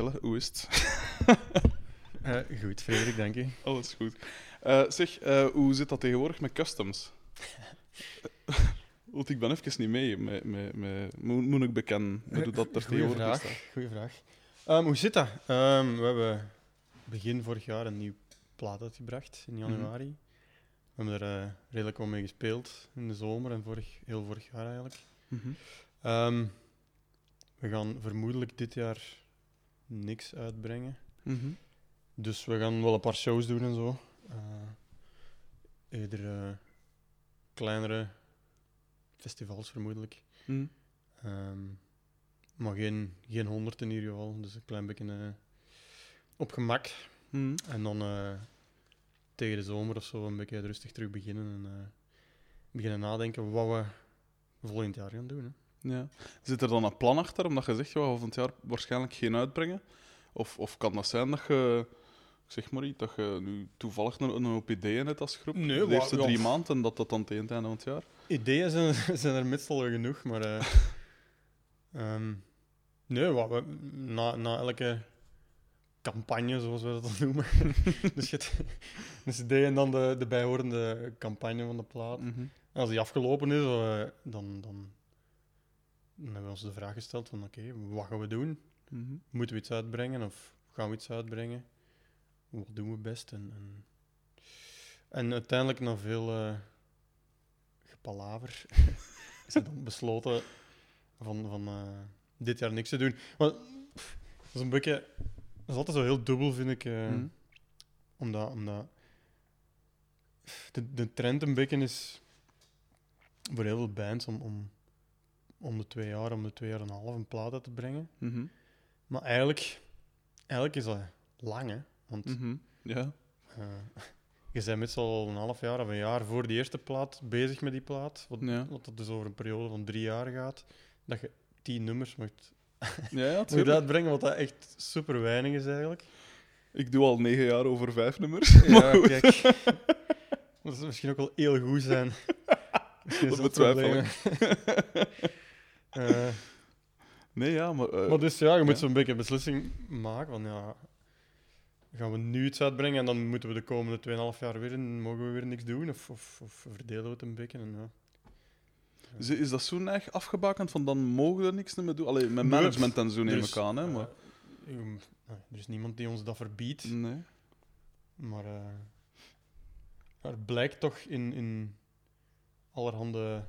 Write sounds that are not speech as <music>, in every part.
Jelle, hoe is het? Uh, <laughs> goed, Frederik, dank je. Alles goed. Uh, zeg, uh, hoe zit dat tegenwoordig met customs? <laughs> Want ik ben even niet mee. Met, met, met, moet, moet ik bekennen hoe dat er tegenwoordig vraag? Goeie vraag. Um, hoe zit dat? Um, we hebben begin vorig jaar een nieuw plaat uitgebracht, in januari. Mm -hmm. We hebben er redelijk wel mee gespeeld in de zomer en vorig, heel vorig jaar eigenlijk. Mm -hmm. um, we gaan vermoedelijk dit jaar niks uitbrengen. Mm -hmm. Dus we gaan wel een paar shows doen en zo. Uh, eerder uh, kleinere festivals vermoedelijk. Mm. Um, maar geen, geen honderd in ieder geval. Dus een klein beetje uh, op gemak. Mm. En dan tegen de zomer of zo een beetje rustig terug beginnen. En beginnen nadenken wat we volgend jaar gaan doen. Hè. Ja. Zit er dan een plan achter, omdat je zegt, ja, volgend jaar waarschijnlijk geen uitbrengen? Of, of kan dat zijn dat je, zeg maar iets, dat je nu toevallig een, een hoop ideeën hebt als groep? Nee, de eerste drie maanden en dat dat dan tegen het einde van het jaar? Ideeën zijn, <laughs> zijn er meestal genoeg, maar... Uh, um, <laughs> nee, wat we, na, na elke campagne, zoals we dat dan noemen. <laughs> dus je hebt dus ideeën dan de, de bijhorende campagne van de plaat. Mm -hmm. Als die afgelopen is, uh, dan... dan dan hebben we ons de vraag gesteld van oké, okay, wat gaan we doen? Mm -hmm. Moeten we iets uitbrengen of gaan we iets uitbrengen? Wat doen we best? En, en, en uiteindelijk na veel uh, gepalaver <laughs> is het dan besloten van, van uh, dit jaar niks te doen. Maar dat is een beetje... Dat is altijd zo heel dubbel, vind ik. Uh, mm. Omdat... omdat de, de trend een beetje is voor heel veel bands om, om om de twee jaar, om de twee jaar en een half een plaat uit te brengen. Mm -hmm. Maar eigenlijk, eigenlijk is dat lang, hè. Want mm -hmm. ja. Uh, <laughs> je bent met al een half jaar of een jaar voor die eerste plaat bezig met die plaat. Wat, ja. wat dat dus over een periode van drie jaar gaat. Dat je tien nummers moet, <laughs> ja, ja, moet uitbrengen, wat dat echt super weinig is eigenlijk. Ik doe al negen jaar over vijf nummers. Ja, kijk. <laughs> dat zou misschien ook wel heel goed zijn. Dat betwijfel ik. Uh, nee, ja, maar... Uh, maar dus ja, je moet zo'n beetje een beslissing maken van ja... Gaan we nu iets uitbrengen en dan moeten we de komende 2,5 jaar weer en mogen we weer niks doen? Of, of, of verdelen we het een beetje? En, ja. Is, is dat zo erg afgebakend van dan mogen we er niks meer doen? Allee, met management en zo neem ik aan, hè? Maar... Uh, er is niemand die ons dat verbiedt. Nee. Maar er blijkt toch in, in allerhande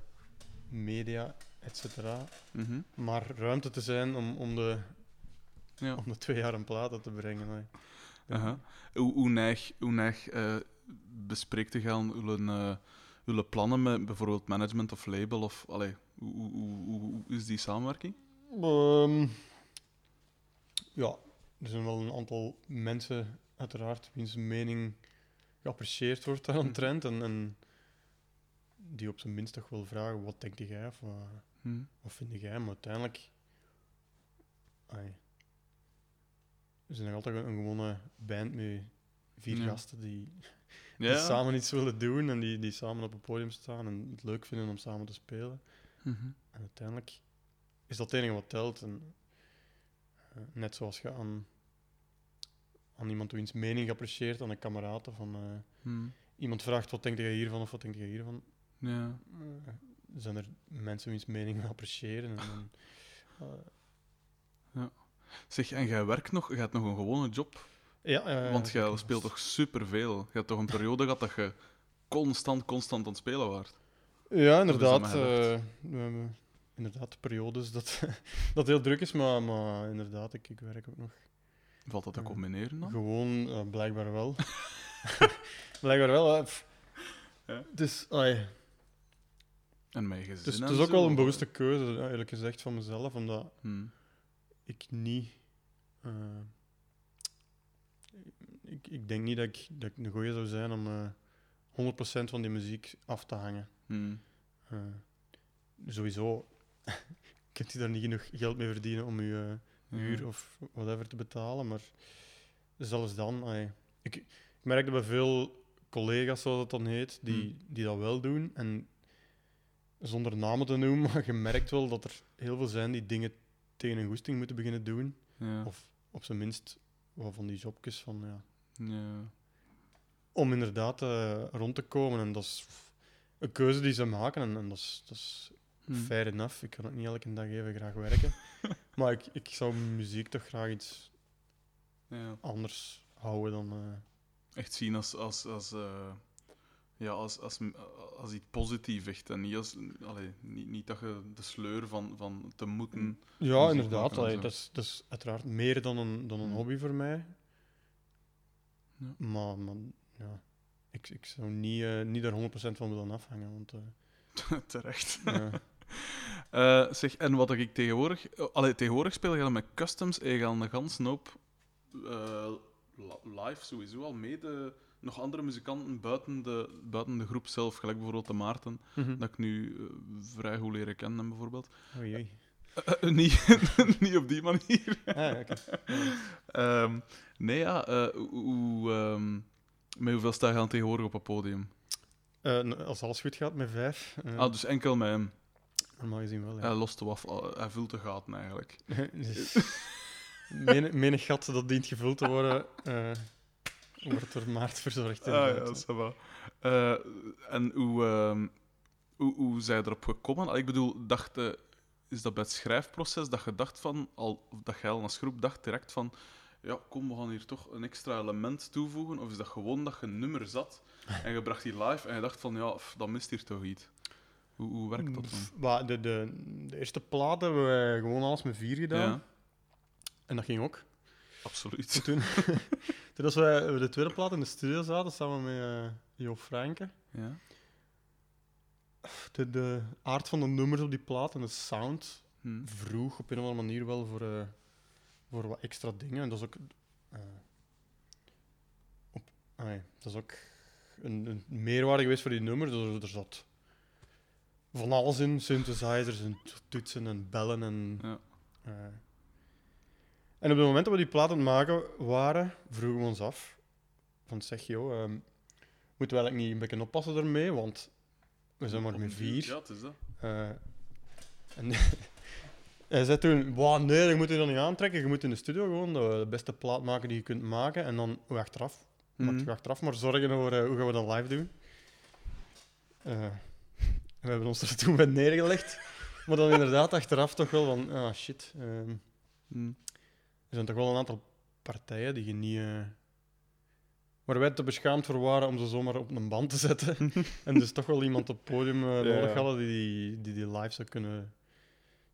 media et cetera. Mm -hmm. Maar ruimte te zijn om, om, de, ja. om de twee jaar een plaat te brengen. Uh -huh. Hoe, hoe neig, hoe neig uh, bespreekt te gaan uh, uw plannen met bijvoorbeeld management of label? Of, allee, hoe, hoe, hoe, hoe is die samenwerking? Um, ja, er zijn wel een aantal mensen, uiteraard, wiens mening geapprecieerd wordt aan een trend. En, en die op zijn minst toch wel vragen: wat denk jij? Of, uh, Hmm. Wat vind jij? Maar uiteindelijk. Ai, we zijn nog altijd een, gewone band met vier ja. gasten die, die ja. samen iets willen doen en die, die samen op het podium staan en het leuk vinden om samen te spelen. Mm -hmm. En uiteindelijk is dat het enige wat telt. En, uh, net zoals je aan, aan iemand wiens mening apprecieert, aan een kameraad of aan uh, mm. iemand vraagt wat denk je hiervan of wat denk je hiervan. Ja. Uh, zijn er mensen wiens mening appreciëren. En uh... ja. Zeg, en jij werkt nog, je hebt nog een gewone job? Ja, uh, Want jij speelt toch superveel? Je hebt toch een periode gehad dat je constant, constant aan het spelen waart? Ja, inderdaad. Uh, we hebben inderdaad periodes dat, <laughs> dat heel druk is, maar, maar inderdaad, ik, ik werk ook nog. Valt dat te combineren dan? Gewoon, uh, blijkbaar wel. <laughs> <laughs> blijkbaar wel. Ja. Dus, ai, en mijn gezin. Dus het is ook wel een bewuste keuze, eerlijk gezegd, van mezelf, omdat hmm. ik niet. Uh, ik, ik denk niet dat ik, dat ik een goeie zou zijn om uh, eh, 100% van die muziek af te hangen. Hmm. Uh, sowieso <laughs> kunt je daar niet genoeg geld mee verdienen om je huur hmm. of whatever te betalen, maar zelfs dan. Ik, ik merk dat bij veel collega's, zoals dat dan heet, die, die dat wel doen. En zonder namen te noemen, <laughs> maar je merkt wel dat er heel veel zijn die dingen tegen een goesting moeten beginnen doen. Ja. Of op zijn minst wat van die jobjes van, ja, Ja. om inderdaad eh, rond te komen. En dat is een keuze die ze maken en, en dat is, dat is Hm. fair enough. Ik kan ook niet elke dag even graag werken. <laughs> maar ik, ik zou muziek toch graag iets Ja. anders houden dan... eh, Echt zien als, als, als, eh, ja, als, als, als iets positiefs echt. En niet, als, allee, niet, niet dat je de sleur van, van te moeten. Ja, inderdaad. allee, dat, is, dat is uiteraard meer dan een, dan een Mm. hobby voor mij. Ja. Maar, maar ja, ik, ik zou niet, eh, niet er 100% van willen afhangen. Want, eh, <laughs> Terecht. ja. <laughs> Eh, zeg, en wat ik tegenwoordig... allee, tegenwoordig speel je met customs en je gaat een gans hoop li- live sowieso al mee. Nog andere muzikanten buiten de, buiten de groep zelf, gelijk bijvoorbeeld de Maarten, Mhm. dat ik nu eh, vrij goed leren kennen, bijvoorbeeld. Oh jee. Eh, eh, niet, <laughs> niet op die manier. Ah. <laughs> Ehm, nee, ja. hoe, ehm, met hoeveel sta je aan tegenwoordig op het podium? Als alles goed gaat met vijf. Ah, dus enkel met hem. Normaal gezien wel, ja. Hij lost de wafel. Hij vult de gaten eigenlijk. <laughs> Menig, menig gat dat dient gevuld te worden, wordt door Maart verzorgd. Ah, ja, inderdaad. ça va. Eh, en hoe, ehm hoe, hoe zij erop gekomen? Ah, Ik bedoel, dacht, eh, is dat bij het schrijfproces dat je dacht van, al, of dat jij al als groep dacht direct van, ja, kom, we gaan hier toch een extra element toevoegen? Of is dat gewoon dat je een nummer zat en je bracht die live en je dacht van, ja, dat mist hier toch iets? Hoe, hoe werkt dat dan? De, de, de eerste plaat hebben we gewoon alles met vier gedaan. Ja, En dat ging ook. absoluut. En toen, <laughs> toen als wij de tweede plaat in de studio zaten, samen met eh Jo Franke, Ja. de, de aard van de nummers op die plaat en de sound Hm. vroeg op een of andere manier wel voor, eh, voor wat extra dingen. En dat is ook, eh, op, nee, dat is ook een, een meerwaarde geweest voor die nummers. Er, er zat van alles in, synthesizers en toetsen en bellen. En, Ja. eh. En op het moment dat we die plaat aan het maken waren, vroegen we ons af van zeg joh, ehm, moeten we eigenlijk niet een beetje oppassen daarmee, want we zijn maar met vier. Ja, het is dat. Eh, en <laughs> hij zei toen, "Wow, nee, dat moet je dan niet aantrekken. Je moet in de studio gewoon de, de beste plaat maken die je kunt maken. En dan hoe achteraf, Mhm. mm achteraf maar zorgen over eh, hoe gaan we dat live doen. Eh, <laughs> we hebben ons er toen bij neergelegd. Maar dan inderdaad achteraf toch wel van, ah shit. ehm, Hm. Er zijn toch wel een aantal partijen die je niet... eh, waar wij te beschaamd voor waren om ze zomaar op een band te zetten. <laughs> en dus toch wel iemand op het podium eh, nodig hadden die, die die live zou kunnen,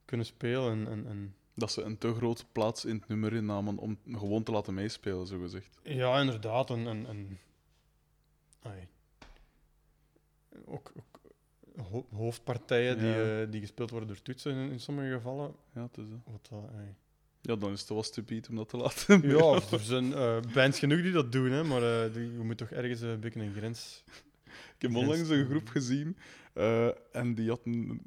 kunnen spelen. En, en, en... Dat ze een te grote plaats in het nummer innamen om gewoon te laten meespelen, zo gezegd. Ja, inderdaad. En, en, en... Ai. Ook, ook ho- hoofdpartijen die, eh, die gespeeld worden door toetsen in, in sommige gevallen. Ja, het is dat. Wat, dat, ai. Ja, dan is het wel stupid om dat te laten. Ja, <laughs> er zijn eh bands genoeg die dat doen, hè, maar eh, die, je moet toch ergens een beetje een grens... Ik heb onlangs een groep gezien eh, en die had een,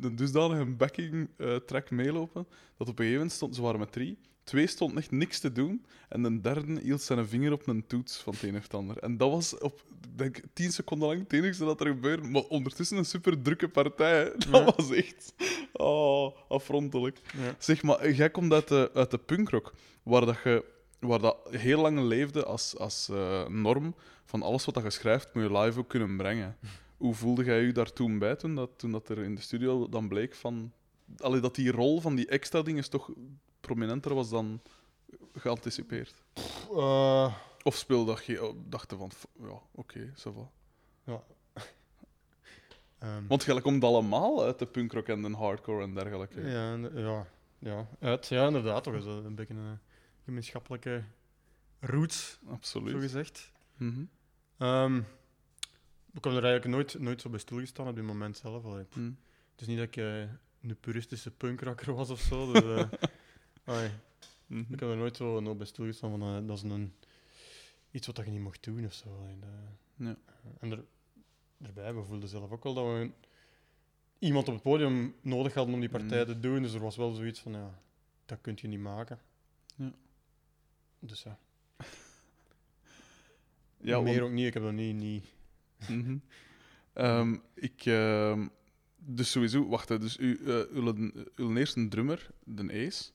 een dusdanige backing eh, track meelopen dat op een gegeven moment stond, ze waren met drie, twee stonden echt niks te doen en de derde hield zijn vinger op een toets van het een of het ander. En dat was op, denk ik, tien seconden lang het enige dat er gebeurde, maar ondertussen een super drukke partij. hè. Dat Ja. was echt oh, afrontelijk. Ja. Zeg maar, jij komt uit de, uit de punkrock, waar, dat je, waar dat heel lang leefde als, als eh, norm van alles wat dat je schrijft, moet je live ook kunnen brengen. Hoe voelde jij je daar toen bij, toen dat, toen dat er in de studio dan bleek van... Allee, dat die rol van die extra dingen toch prominenter was dan geanticipeerd? Eh, Of speelde dat je dacht je van, ja, oké, ça va. ja. <laughs> Ehm, Want jij komt allemaal uit de punkrock en de hardcore en dergelijke. Ja, ja, ja, uit, ja, inderdaad. Toch is dat een beetje een gemeenschappelijke roots, zo Absoluut. gezegd. Mhm. Ehm ik heb er eigenlijk nooit, nooit zo bij stilgestaan op dit moment zelf. Allee, Hm. Het is niet dat ik eh, een puristische punkrocker was of zo. Dus, <laughs> Mhm. ik heb er nooit zo nooit bij stilgestaan van eh, dat is een, iets wat je niet mocht doen of zo. Allee, dat- Ja. En er, erbij, we voelden zelf ook wel dat we iemand op het podium nodig hadden om die partij Mm. te doen. Dus er was wel zoiets van, ja, dat kun je niet maken. Ja. Dus ja, <laughs> Ja, meer want- ook niet. Ik heb dat niet... niet Mhm. Ehm, ik, ehm, dus sowieso, wacht, hè, dus u, eh, uw, uw eerste drummer, de Ace,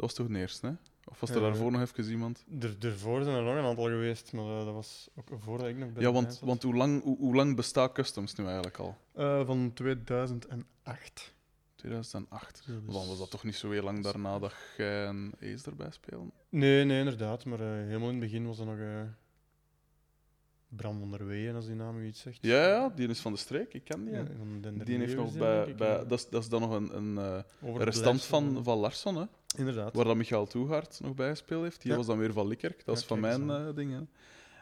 was toch de eerste, hè? Of was er Eh, daarvoor nog even iemand? Er, ervoor zijn er nog een aantal geweest, maar eh, dat was ook voordat ik nog bij Ja, want, want hoe, lang, hoe, hoe lang bestaat Customs nu eigenlijk al? Eh, van 2008. 2008. Dus- Dan was dat toch niet zo heel lang daarna dat jij en Ace erbij spelen? Nee, nee, inderdaad. Maar helemaal in het begin was er nog Bram van der Weeën, als die naam u iets zegt. Ja, ja, die is van de streek, ik ken die. Ja, Die heeft nog bij... ik, bij dat, is, dat is dan nog een, een eh, restant van, van Larsson, hè, Inderdaad. waar dat Michael Toegaard nog bij gespeeld heeft. Die Ja. was dan weer van Likkerk, dat is van mijn aan. eh ding. Hè.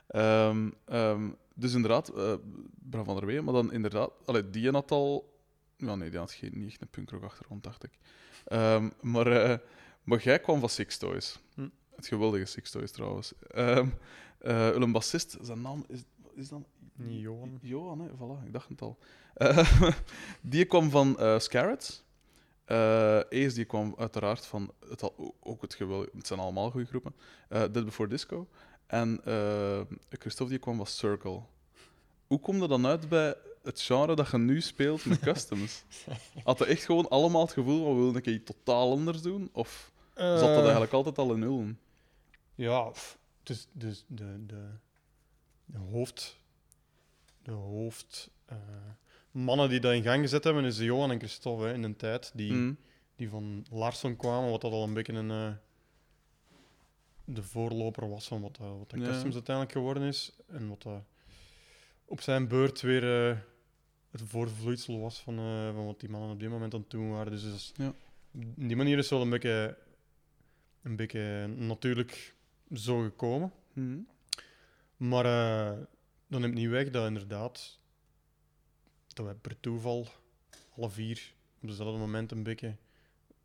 Ehm, ehm, dus inderdaad, eh Bram van der Weeën, maar dan inderdaad... Allee, die had al... Ja, nee, die had geen, niet echt een punkrock achtergrond, dacht ik. Ehm, maar, maar jij kwam van Six Toys. Hm. Het geweldige Six Toys, trouwens. Eh, een bassist, zijn naam is, is dan... Johan. Johan, hè? voilà, ik dacht het al. Eh, <laughs> die kwam van eh Scarrett. Ace die kwam uiteraard van het al, ook het geweldige, het zijn allemaal goede groepen. Dead Before Disco. En Christophe die kwam van Circle. Hoe kom je dan uit bij het genre dat je nu speelt met <laughs> customs? Had je echt gewoon allemaal het gevoel van een keer iets totaal anders doen? Of zat dat eigenlijk altijd al in nullen? Ja, pff, dus, dus de, de, de hoofd... De hoofd... eh, mannen die dat in gang gezet hebben, is Johan en Christophe hè, in een tijd. Die, Mm. die van Larsson kwamen, wat dat al een beetje een... eh, de voorloper was van wat, dat- wat de Ja. Customs uiteindelijk geworden is. En wat dat op zijn beurt weer het voorvloeisel was van, van wat die mannen op dit moment aan het doen waren. Dus, dus Ja. in die manier is het wel een beetje, een beetje natuurlijk zo gekomen. Mm. Maar eh, dan neemt niet weg dat inderdaad dat wij per toeval alle vier op dezelfde moment een beetje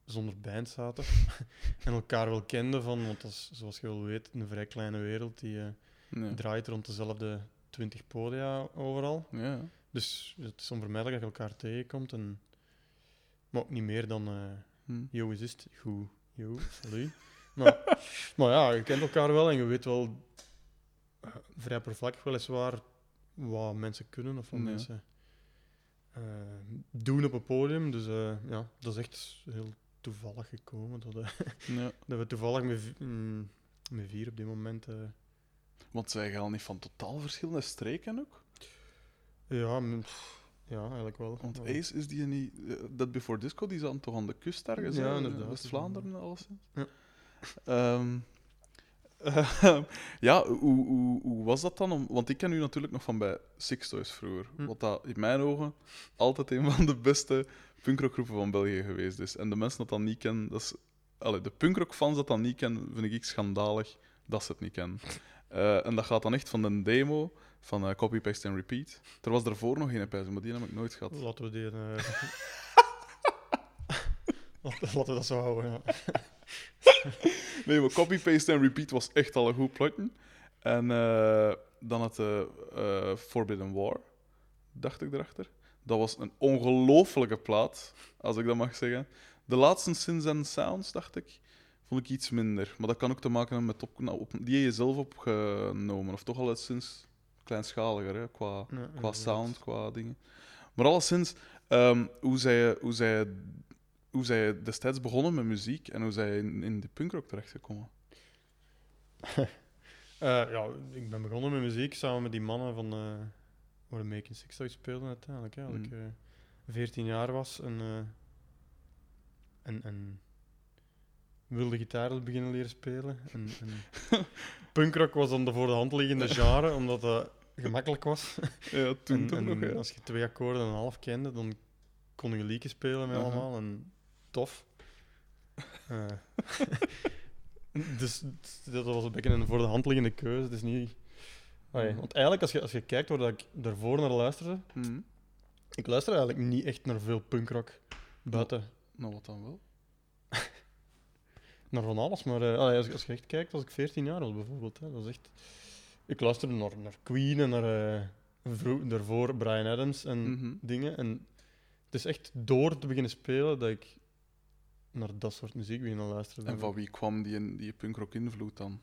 zonder band zaten <laughs> en elkaar wel kenden van, want dat is, zoals je wel weet, een vrij kleine wereld die eh, draait rond dezelfde 20 podia overal. Ja. Dus het is onvermijdelijk dat je elkaar tegenkomt en maar ook niet meer dan yo, is het goed, yo, salut. Maar, maar ja, je kent elkaar wel en je weet wel eh, vrij oppervlakkig weliswaar wat mensen kunnen of wat Ja. mensen eh, doen op een podium. Dus eh, ja, dat is echt heel toevallig gekomen dat, <laughs> ja. dat we toevallig met, mm, met vier op dit moment. Want zij gaan niet van totaal verschillende streken ook? ja, mm, ja, eigenlijk wel. Want. Ace is die niet. Dat Before Disco, die zat toch aan de kust ergens? Ja, inderdaad. West-Vlaanderen, alleszins. Ja. Ehm, <laughs> ja, hoe, hoe, hoe was dat dan? Om, want ik ken u natuurlijk nog van bij Six Toys vroeger. Hm. Wat dat in mijn ogen altijd een van de beste punkrockgroepen van België geweest is. En de mensen dat dat niet kennen, dat is. Allee, de punkrockfans dat dat niet kennen, vind ik schandalig dat ze het niet kennen. Eh, en dat gaat dan echt van de demo van eh, Copy, Paste en Repeat. Er was daarvoor nog een pijs, maar die heb ik nooit gehad. Laten we die. <laughs> laten we dat zo houden. Ja. <laughs> Nee, maar Copy, Paste en Repeat was echt al een goed plotje. En eh, dan het eh, Forbidden War, dacht ik erachter. Dat was een ongelofelijke plaat, als ik dat mag zeggen. De laatste Sins and Sounds, dacht ik, vond ik iets minder. Maar dat kan ook te maken hebben met op, nou, op, die je zelf opgenomen. Of toch al sinds kleinschaliger, hè, qua, qua sound, qua dingen. Maar alleszins, ehm hoe, zij, hoe, zij, hoe zij destijds begonnen met muziek en hoe zij in, in de punkrock terechtgekomen. <laughs> Eh, ja, ik ben begonnen met muziek samen met die mannen van eh waar de Making Six Toys speelden uiteindelijk. Hè, dat ik Mhm. eh 14 jaar was en, en, en wilde gitaar beginnen leren spelen. En, en <laughs> punkrock was dan de voor de hand liggende <laughs> genre, omdat dat gemakkelijk was. Ja, toen en, toch en nog, ja. Als je twee akkoorden en een half kende, dan kon je liedjes spelen met allemaal. En tof. Eh, <laughs> dus dat was een beetje een voor de hand liggende keuze. Het is niet... Allee, want eigenlijk, als je, als je kijkt waar ik daarvoor naar luisterde, Mhm. ik luister eigenlijk niet echt naar veel punkrock. Buiten Nou, wat dan wel? <laughs> naar van alles. Maar eh, allee, als, als je echt kijkt, als ik 14 jaar was bijvoorbeeld, hè, dat is echt... Ik luisterde naar, naar Queen en naar... eh, daarvoor Brian Adams en Mhm. dingen. En het is echt door te beginnen spelen dat ik naar dat soort muziek begin te luisteren. En van wie kwam die, die punkrock invloed dan?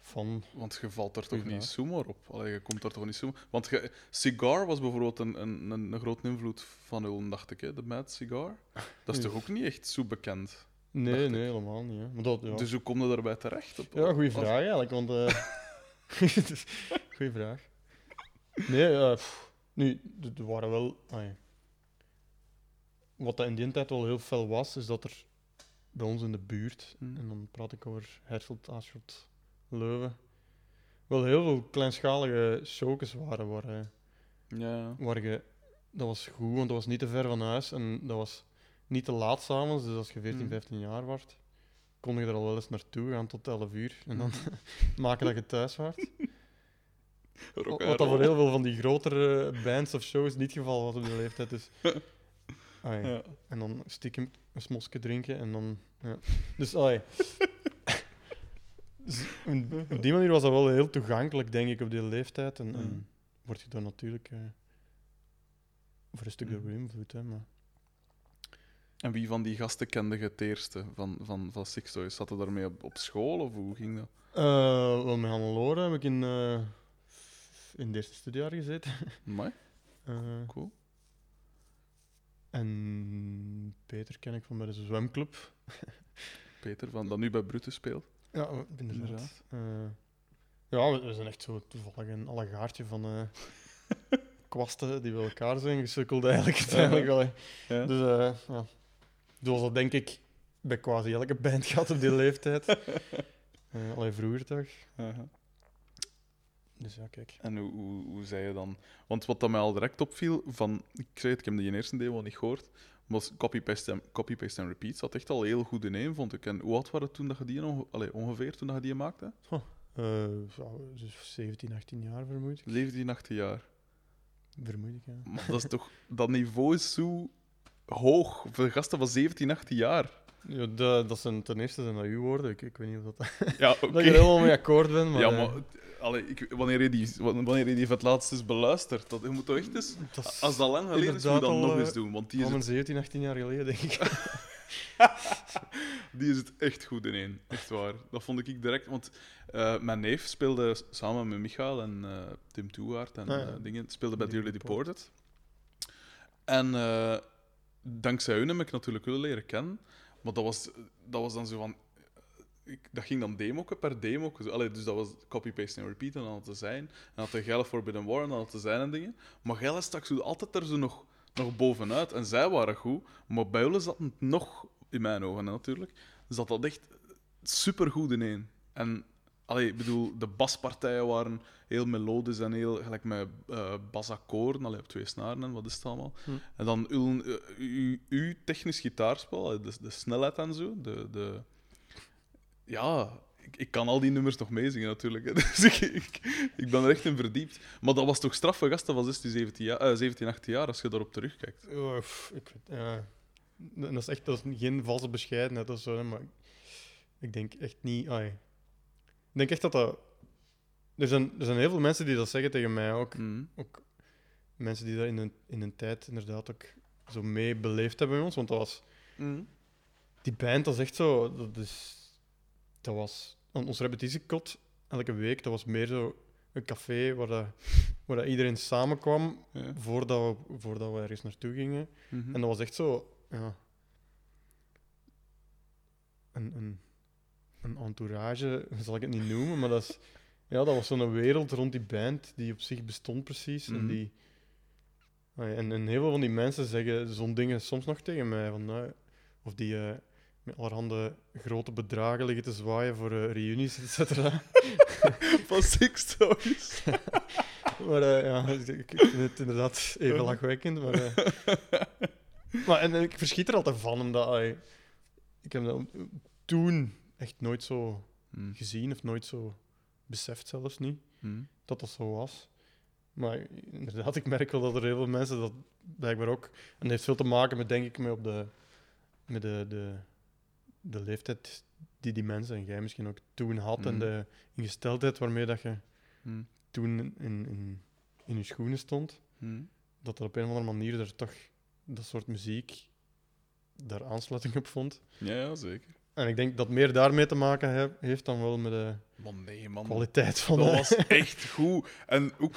Van... Want je valt er toch niet zomaar op? Allee, je komt er toch niet zomaar... Want je, Cigar was bijvoorbeeld een, een, een, een grote invloed van Ulm, dacht ik, hè? de Mad Cigar. Dat is <laughs> toch ook niet echt zo bekend? Nee, ik. nee, helemaal niet. Hè. Maar dat, ja. Dus hoe kom je daarbij terecht? Op, ja, goede vraag eigenlijk. Want, eh <laughs> <laughs> goeie vraag. Nee, pff, nu, er- waren wel. Wat dat in die tijd wel heel fel was, is dat er bij ons in de buurt, Hmm. en dan praat ik over Herselt, Aschot, Leuven, wel heel veel kleinschalige showjes waren waar, eh, Ja. waar je, dat was goed, want dat was niet te ver van huis en dat was niet te laat s'avonds. Dus als je 14, Mm. 15 jaar wordt, kon je er al wel eens naartoe gaan tot 11 uur en dan Mhm. <laughs> maken dat je thuis wordt. <laughs> Wat dat voor heel veel van die grotere bands of shows niet het geval was op die leeftijd. Dus. <laughs> Ai. Ja. En dan stiekem een smosje drinken en dan. Ja. Dus ai. <laughs> Dus op die manier was dat wel heel toegankelijk, denk ik, op die leeftijd. En, Ja. en word je daar natuurlijk eh, voor een stuk door Mhm. beïnvloed. Hè, maar... En wie van die gasten kende je het eerste van, van, van Sixtoys? Zat je daarmee op, op school of hoe ging dat? Eh, wel, met Hannelore heb ik in, eh, in het eerste studiejaar gezeten. Mooi, <laughs> cool. En Peter ken ik van bij de zwemclub. <laughs> Peter, van, dat nu bij Brutus speelt. Ja, inderdaad. Inderdaad. Eh, ja, we, we zijn echt zo toevallig een allegaartje van eh, <laughs> kwasten die bij elkaar zijn gesukkeld eigenlijk. uiteindelijk wel. Ja. Dus eh, ja. Zoals dat denk ik bij quasi elke band gaat op die <laughs> leeftijd. Eh allee, vroeger toch. Dus ja, kijk. En hoe, hoe, hoe zei je dan? Want wat dat mij al direct opviel, van, ik zei het, ik heb die eerste demo niet gehoord, was copy-paste en, copy, paste en repeat zat echt al heel goed in één, vond ik. En hoe oud waren toen dat je die onge- allee, ongeveer toen dat je die maakte? Eh, ja, dus 17, 18 jaar vermoed ik. 17, 18 jaar. Vermoed ik, ja. Maar dat is toch, dat niveau is zo hoog voor gasten van 17, 18 jaar. Ja dat, dat zijn ten eerste zijn dat uw woorden. Ik, ik weet niet of dat, <laughs> Ja, <laughs> dat ik er helemaal mee akkoord ben. Maar, ja, eh, maar allee, ik, wanneer, je die, wanneer je die voor het laatst eens beluistert, dat, je moet toch echt eens, dat is als dat lang geleden is, moet je dat al, nog eh, eens doen. Want die is, van het, mijn 17, 18 jaar geleden, denk ik. <laughs> die is het echt goed in één. Echt waar. Dat vond ik direct. Want eh, mijn neef speelde samen met Michael en Tim Toewaard en Ah, ja. dingen, speelde bij Dearly Deported. En dankzij hun heb ik natuurlijk willen leren kennen. Maar dat was, dat was dan zo van... Ik, dat ging dan demo per demo. Allee, dus dat was copy-paste en repeat en dan te zijn. En had de geile Forbidden War en dan te zijn en dingen. Maar geile stak zo altijd er zo nog, nog bovenuit. En zij waren goed. Maar bij jullie zat het nog, in mijn ogen natuurlijk, zat dat echt supergoed in één. En allee, ik bedoel, de baspartijen waren heel melodisch en heel gelijk met eh basakkoorden, allee, op twee snaren en wat is het allemaal. Hm. En dan uw, eh, uw, uw technisch gitaarspel, de, de snelheid en zo, de, de, ja, ik, ik kan al die nummers nog meezingen natuurlijk. hè. <laughs> Dus ik, ik, ik ben er echt in verdiept. Maar dat was toch straffe gasten van 16, 17, jaar, eh, 17 18 jaar als je daarop terugkijkt. Pff, ik, weet- ja. Dat is echt dat is geen valse bescheidenheid of zo, maar ik denk echt niet. ai. Ik denk echt dat dat. Er zijn, er zijn heel veel mensen die dat zeggen tegen mij ook. Mhm. ook mensen die dat in een, in een tijd inderdaad ook zo mee beleefd hebben met ons. Want dat was. Mhm. Die band, dat is echt zo. Dat, is, dat was. on- Ons repetitiekot elke week, dat was meer zo een café waar, dat, waar dat iedereen samenkwam Ja. voordat we, voordat we ergens naartoe gingen. Mhm. En dat was echt zo, ja. Een, een, een entourage, <laughs> zal ik het niet noemen, maar dat, is, ja, dat was zo'n wereld rond die band die op zich bestond precies. Mhm. En, die, Ah ja, en, en heel veel van die mensen zeggen zo'n dingen soms nog tegen mij. Van, nou, of die eh, met allerhande grote bedragen liggen te zwaaien voor eh, reunies, et cetera. <laughs> Van Six Toys. <laughs> Maar eh, ja, ik, vind het inderdaad even lachwekkend. Maar, maar en, en ik verschiet er altijd van, omdat ik heb dat toen echt nooit zo Mhm. gezien of nooit zo beseft, zelfs niet, Mhm. dat dat zo was. Maar inderdaad, ik merk wel dat er heel veel mensen dat blijkbaar ook. En dat heeft veel te maken met, denk ik, met, op de, met de, de, de leeftijd die die mensen en jij misschien ook toen had en Mhm. de ingesteldheid waarmee dat je toen in, in, in je schoenen stond, dat er op een of andere manier er toch dat soort muziek daar aansluiting op vond. Ja, ja, zeker. En ik denk dat meer daarmee te maken he- heeft dan wel met de Man, nee, man. kwaliteit van Dat de... was <laughs> echt goed. En ook,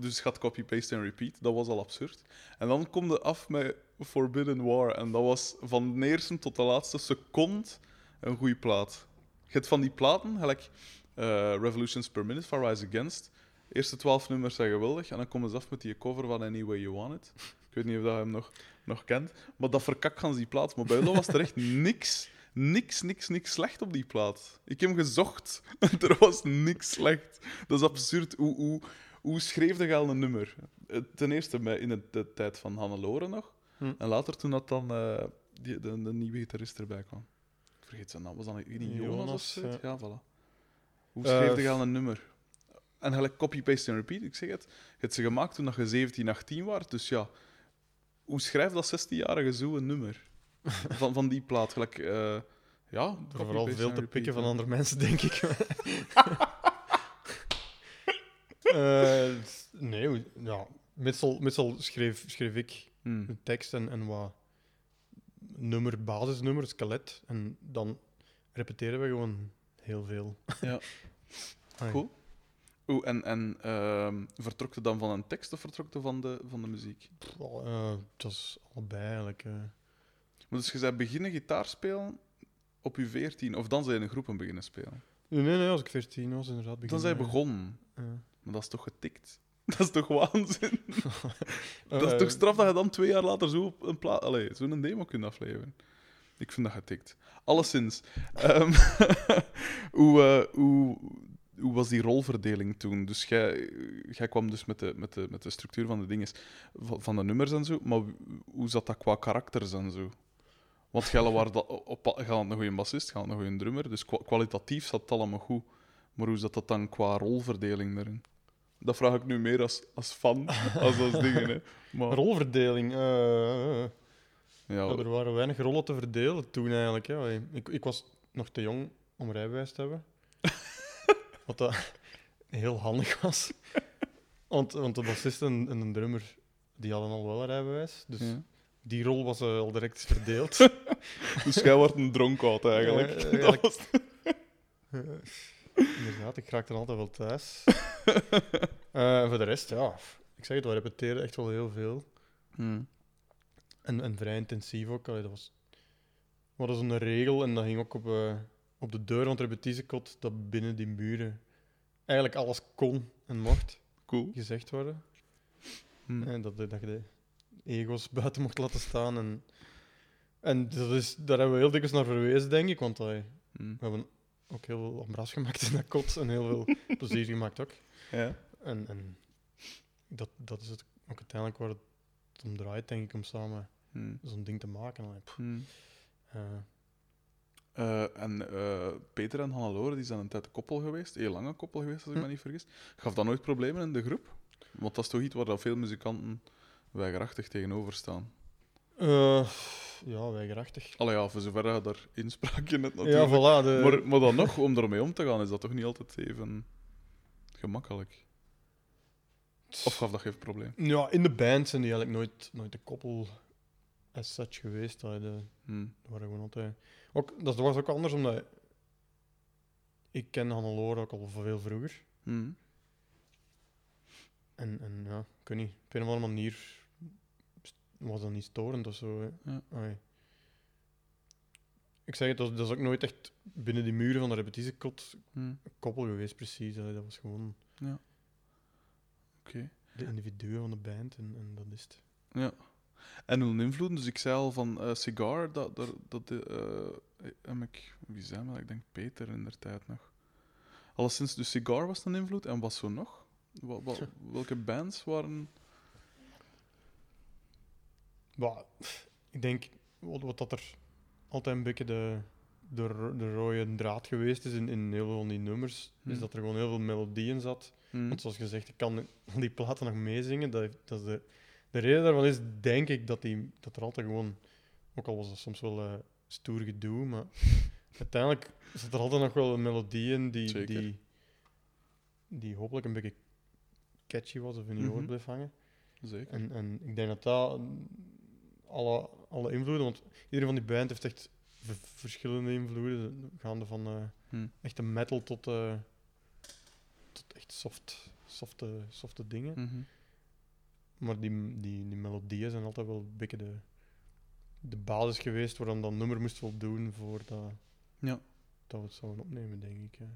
dus gaat copy-paste en repeat. Dat was al absurd. En dan kom je af met Forbidden War. En dat was van de eerste tot de laatste seconde een goede plaat. Je hebt van die platen, gelijk eh, Revolutions Per Minute van Rise Against. De eerste twaalf nummers zijn geweldig. En dan komen ze af met die cover van Any Way You Want It. Ik weet niet of dat je hem nog, nog kent. Maar dat verkak gaan ze die plaat. Maar bij Willow was er echt <laughs> niks, niks, niks, niks slecht op die plaat. Ik heb hem gezocht. <laughs> er was niks slecht. Dat is absurd. Hoe, hoe, hoe schreef je al een nummer? Eh, Ten eerste in de, de tijd van Hannelore nog. Hm. En later toen dat dan eh, die, de, de nieuwe gitarist erbij kwam. Ik vergeet zijn naam. Was dat niet Jonas, of ja. Ja, voilà. Hoe Eh, schreef je al een nummer? En gelijk copy-paste en repeat, ik zeg het. Je hebt ze gemaakt toen je 17, 18 was. Dus ja, hoe schrijft dat 16-jarige zo een nummer? <laughs> Van, van die plaat. Gelijk, eh, ja, Door vooral veel te pikken van andere mensen, denk ik. <laughs> Eh, nee, ja. Meestal, meestal schreef, schreef ik Hmm. de tekst en, en wat nummer, basisnummer, skelet. En dan repeteren we gewoon heel veel. Ja. <laughs> Cool. Oeh, en en ehm, vertrok je dan van een tekst of vertrok je van de, van de muziek? Pff, eh, dat is allebei eigenlijk. Maar dus je zei beginnen gitaar spelen op je 14, of dan zijn je in groepen beginnen spelen. Nee, nee, nee, als ik 14 was, inderdaad. Dan beginnen, zijn je eh, begonnen. ja. Maar dat is toch getikt? <laughs> Dat is toch waanzin? <laughs> dat is Eh, toch straf dat je dan twee jaar later zo op een pla- Allee, zo'n demo kunt afleveren? Ik vind dat getikt. Alleszins. ehm, <laughs> hoe, eh, hoe, hoe was die rolverdeling toen? Dus jij, jij kwam dus met de, met, de, met de structuur van de dingen, van, van de nummers en zo, maar hoe zat dat qua karakters en zo? Want jij waren dat, op, een goede bassist, had een goede drummer, dus kwa- kwalitatief zat het allemaal goed. Maar hoe zat dat dan qua rolverdeling erin? Dat vraag ik nu meer als, als fan, <laughs> als als dingen. Hè. Maar, Rolverdeling. eh, ja, Ja, er waren weinig rollen te verdelen toen eigenlijk. Ja. Ik, ik was nog te jong om rijbewijs te hebben. <laughs> Wat dat heel handig was. <laughs> Want, want de bassist en, en de drummer die hadden al wel een rijbewijs. Dus ja. Die rol was eh, al direct verdeeld. <laughs> Dus jij wordt een dronkout eigenlijk. Dat was- Eh, Inderdaad, ik raakte er altijd wel thuis. <laughs> Eh, voor de rest, ja. Ik zeg het, we repeteren echt wel heel veel. Hmm. En, en vrij intensief ook. Allee, dat was, we hadden zo'n regel en dat ging ook op, op de deur van het repetitiekot dat binnen die muren eigenlijk alles kon en mocht Cool. gezegd worden. Hmm. En dat, dat je ego's <laughs> buiten mocht laten staan. En, en dat is, daar hebben we heel dikwijls naar verwezen, denk ik. Want allee, Hmm. we hebben ook heel veel ambras gemaakt in dat kot en heel veel <laughs> plezier gemaakt ook. Ja. En, en dat, dat is het ook uiteindelijk waar het om draait, denk ik, om samen Hmm. zo'n ding te maken. Hmm. eh, Eh, en eh, Peter en Hannelore die zijn een tijd een koppel geweest, heel lang een koppel geweest, als ik Hm. me niet vergis. Gaf dat nooit problemen in de groep? Want dat is toch iets waar dat veel muzikanten weigerachtig tegenover staan. Eh, ja, weigerachtig. Allee ja, voor zover je daar inspraak in hebt Ja, natuurlijk. voilà. De, maar, maar dan nog, om ermee om te gaan, is dat toch niet altijd even gemakkelijk? Of gaf dat geen probleem? ja, in de band zijn die eigenlijk nooit, nooit de koppel as such geweest. Allee, de, Hm. die waren gewoon altijd... Ook, dat was ook anders, omdat ik ken Hannelore ook al veel vroeger. Hm. En, en ja, ik weet niet, op een of andere manier was dat niet storend of zo. hè. Ja. Ik zeg het, dat, is ook nooit echt binnen die muren van de repetitiekot Hm. koppel geweest, precies. Allee, dat was gewoon Oké. de individuen van de band en, en dat is het. Ja. En hoe invloeden? Dus ik zei al van eh, Cigar, dat, dat, dat eh, heb ik, wie zei maar, ik denk Peter in der tijd nog. Alleszins, dus Cigar was een invloed en wat zo nog? Wa- <laughs> welke bands waren. Ik denk, wat, wat dat er altijd een beetje de, de, de rode draad geweest is in, in heel veel van die nummers, is Hmm. dat er gewoon heel veel melodie in zat. Hm, Want zoals gezegd, ik kan die platen nog meezingen. Dat, dat is de, de reden daarvan is, denk ik, dat, die, dat er altijd gewoon... Ook al was dat soms wel eh, stoer gedoe, maar <laughs> uiteindelijk zit er altijd nog wel een melodie in die, Zeker. die, die hopelijk een beetje catchy was of in je Mhm. oor bleef hangen. Zeker. En, en ik denk dat dat alle, alle invloeden... Want iedereen van die band heeft echt verschillende invloeden, gaande van eh, Hm. echte metal tot, eh, tot echt soft, softe, softe dingen. Mhm. Maar die, die, die melodieën zijn altijd wel een beetje de, de basis geweest waarom dat nummer moest voldoen voordat Ja. dat we het zouden opnemen, denk ik. hè.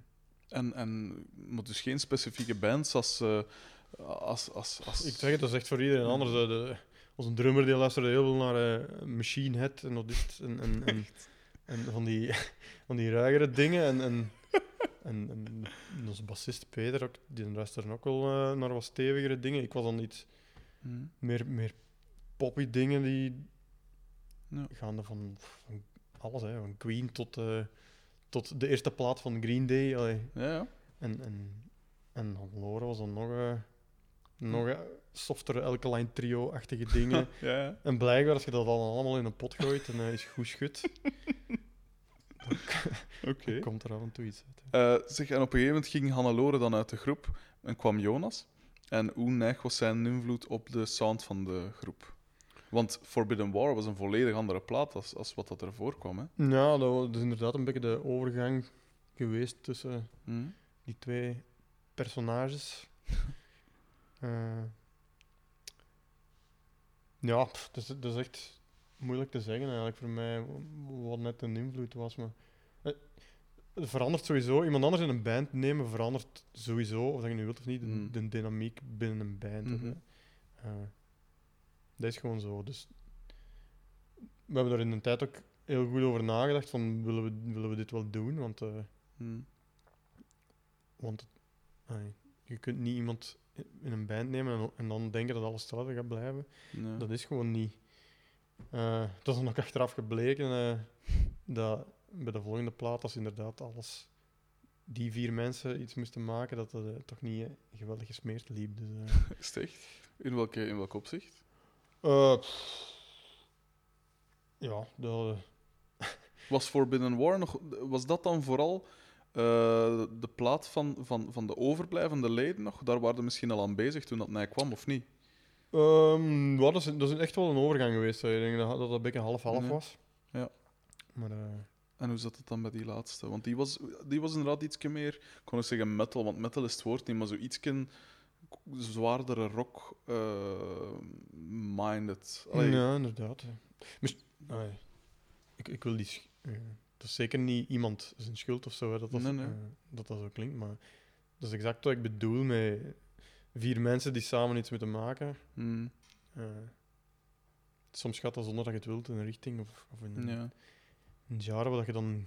En, en maar dus geen specifieke bands als. eh, als, als, als... Ik zeg het, dat is echt voor iedereen anders. hè. De, onze drummer die luisterde heel veel naar eh, Machine Head en, is het, en, en, en, en van, die, <laughs> van die ruigere dingen. En, en, en, en onze bassist Peter, ook, die luisterde ook wel eh, naar wat stevigere dingen. Ik was dan iets Mhm. meer, meer poppy dingen die Ja. gaande van, van alles, hè, van Queen tot, eh, tot de eerste plaat van Green Day. Ja, ja. En, en, en Hannelore was dan nog, nog softere alkaline trio-achtige dingen. <laughs> ja, en blijkbaar, als je dat dan allemaal in een pot gooit en eh, is goed schud, <laughs> <laughs> Oké. dan komt er af en toe iets uit. Eh, zeg, en op een gegeven moment ging Hannelore dan uit de groep en kwam Jonas. En hoe neig was zijn invloed op de sound van de groep? Want Forbidden War was een volledig andere plaat als, als wat dat ervoor kwam. Hè? Ja, dat was dus inderdaad een beetje de overgang geweest tussen Hm? die twee personages. Eh, ja, pff, dat is, dat is echt moeilijk te zeggen eigenlijk voor mij wat net een invloed was. Maar eh, het verandert sowieso. Iemand anders in een band nemen verandert sowieso, of dat je nu wilt of niet, de, Mm. de dynamiek binnen een band. Mhm. Eh, dat is gewoon zo. Dus we hebben er in een tijd ook heel goed over nagedacht van willen we, willen we dit wel doen? Want eh, Hm. want je kunt niet iemand in een band nemen en, en dan denken dat alles hetzelfde gaat blijven. Dat is gewoon niet. Eh dat is dan ook achteraf gebleken eh, dat bij de volgende plaat, als inderdaad alles die vier mensen iets moesten maken, dat dat eh, toch niet geweldig gesmeerd liep. Dus, <laughs> het echt? In welke, in welk opzicht? pff, ja, dat, <laughs> Was Forbidden War nog... Was dat dan vooral eh, de plaat van, van, van de overblijvende leden nog? Daar waren we misschien al aan bezig toen dat mij kwam, of niet? Ja, dat, is, dat is echt wel een overgang geweest. hè. Ik denk dat dat een beetje half-half Ja. was. Ja. Maar eh, En hoe zat het dan bij die laatste? Want die was, die was inderdaad iets meer... Ik kon ook zeggen metal, want metal is het woord niet, maar zo iets zwaardere rock-minded. ja, inderdaad. Mis- ik, ik wil die... eh, dat is zeker niet iemand zijn schuld of zo, hè, dat, dat, Nee, nee. eh, dat dat zo klinkt. Maar dat is exact wat ik bedoel met vier mensen die samen iets moeten maken. Hm, Eh, soms gaat dat zonder dat je het wilt in een richting of, of in een, ja. een genre waar je dan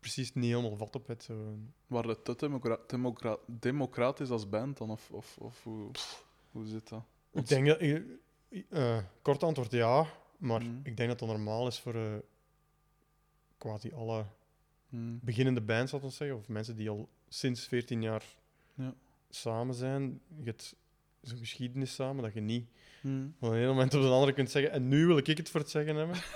precies niet helemaal vat op hebt. Zo. Waren het te democra democra democratisch als band dan? Of, of, of hoe, hoe zit dat? Ik denk dat... eh, kort antwoord ja, maar Mhm. ik denk dat dat normaal is voor quasi alle Hm, beginnende bands, laten we zeggen, of mensen die al sinds 14 jaar Ja. samen zijn. Je hebt zo'n geschiedenis samen dat je niet van een ene moment op de andere kunt zeggen en nu wil ik het voor het zeggen hebben. <laughs>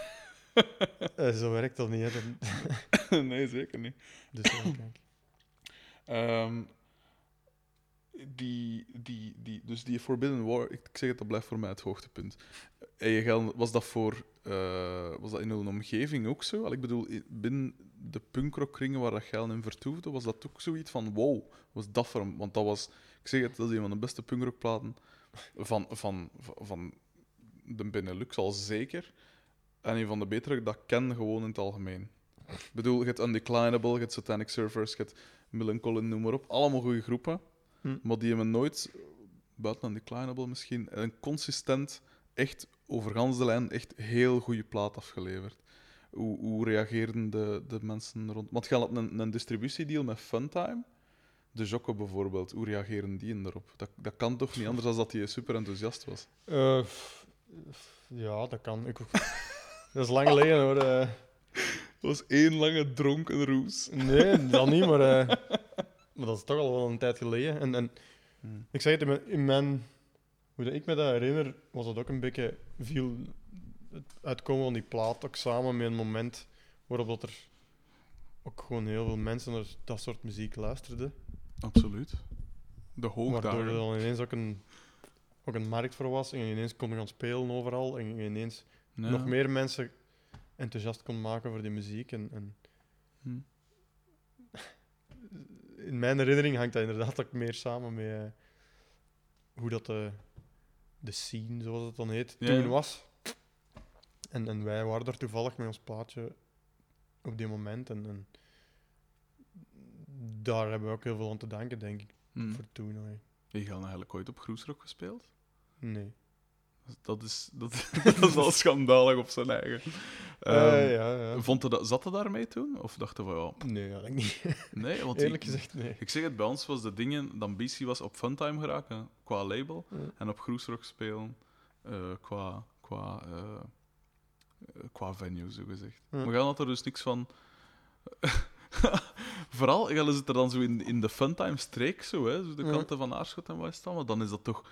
Eh, zo werkt dat niet. Hè. Nee, zeker niet. dus kijk. Ehm, die, die, die, dus die Forbidden War, ik zeg het, dat blijft voor mij het hoogtepunt. En was dat voor, eh, was dat in een omgeving ook zo? Al, ik bedoel, binnen de punkrockringen waar dat in vertoefde, was dat ook zoiets van, wow, was dat voor hem? Want dat was, ik zeg het, dat is een van de beste punkrockplaten van, van, van, van de Benelux al zeker. En een van de betere dat ken gewoon in het algemeen. Ik bedoel, je hebt Undeclinable, je hebt Satanic Surfers, je hebt Millencolin, noem maar op. Allemaal goede groepen. Hm. Maar die hebben nooit, buiten Undeclinable misschien, een consistent, echt over gans de lijn, echt heel goede plaat afgeleverd. Hoe, hoe reageerden de, de mensen rond... Want je had een, een distributiedeal met Funtime. De Jocko bijvoorbeeld, hoe reageren die daarop? Dat, dat kan toch niet anders dan dat hij super enthousiast was? Eh, ja, dat kan. Ik, <laughs> dat is lang geleden hoor. eh. Dat was één lange dronken roes. nee, dat niet, maar, eh, maar dat is toch al wel een tijd geleden. En, en Hmm. ik zeg het, in mijn, in mijn- hoe dat ik me dat herinner, was het ook een beetje veel het uitkomen van die plaat, ook samen met een moment waarop dat er ook gewoon heel veel mensen naar dat soort muziek luisterden. Absoluut. De Waardoor er dan ineens ook een, ook een markt voor was en ineens kon gaan spelen overal en je ineens Ja. nog meer mensen enthousiast kon maken voor die muziek. En, en Hm. In mijn herinnering hangt dat inderdaad ook meer samen met eh, hoe dat de, de scene, zoals het dan heet, Ja, toen was. En, en wij waren daar toevallig met ons plaatje op die moment. En, en daar hebben we ook heel veel aan te danken, denk ik, Hm. voor toen. Heb je eigenlijk ooit op Groesrock gespeeld? Nee. Dat is, dat, <laughs> dat is al schandalig op zijn eigen. Ehm, ja, ja. Vond je dat, zat je daarmee toen? Of dacht je van ja, Nee, eigenlijk niet. nee? Want <laughs> Eerlijk ik, gezegd, nee. Ik zeg het, bij ons was de dingen, de ambitie was op Funtime geraken qua label Ja. en op Groesrock spelen eh, qua, qua, eh, qua venue, zo gezegd. Ja. Maar gaan had er dus niks van. <laughs> Vooral, gaan zit er dan zo in, in de Funtime-streek, zo, hè, zo de Ja. kanten van Aarschot en West maar dan is dat toch.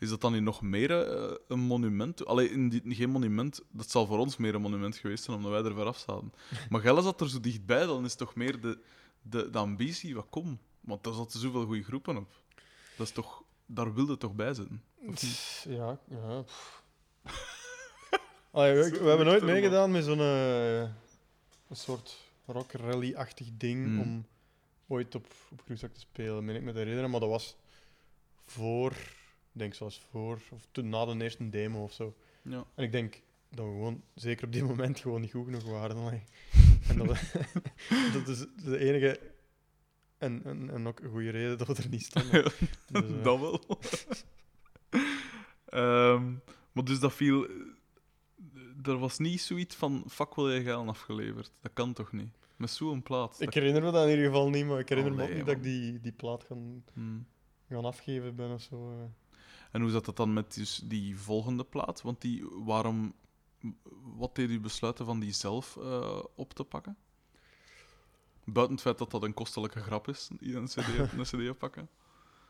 Is dat dan niet nog meer eh, een monument? Allee, in die, geen monument, dat zal voor ons meer een monument geweest zijn, omdat wij er ver af zaten. <laughs> Maar Gelle zat er zo dichtbij, dan is toch meer de, de, de ambitie, wat kom. Want daar zaten zoveel goede groepen op. Dat is toch, daar wilde toch bij zitten. Of niet? Ja, ja. pff. Allee, we, <laughs> we hebben nooit meegedaan met zo'n eh, een soort rock rally-achtig ding Hmm. om ooit op, op te spelen, meen ik me te herinneren. Maar dat was voor, denk zelfs voor, of toen na de eerste demo of zo. Ja. En ik denk dat we gewoon, zeker op die <laughs> moment, gewoon niet goed genoeg waren. <laughs> En dat, we- <laughs> dat is de enige en, en, en ook een goede reden dat we er niet stonden. Dus, eh, dat wel. Ehm, maar dus dat viel... Er was niet zoiets van, fuck, wil je geld afgeleverd? Dat kan toch niet? Met zo'n plaat. Ik herinner me dat in ieder geval niet, maar ik herinner me ook niet dat ik die, die plaat gaan, Hmm. gaan afgeven ben of zo. En hoe zat dat dan met dus die volgende plaat? Want die, waarom... Wat deed u besluiten van die zelf eh, op te pakken? Buiten het feit dat dat een kostelijke grap is, een cd, <laughs> een cd oppakken.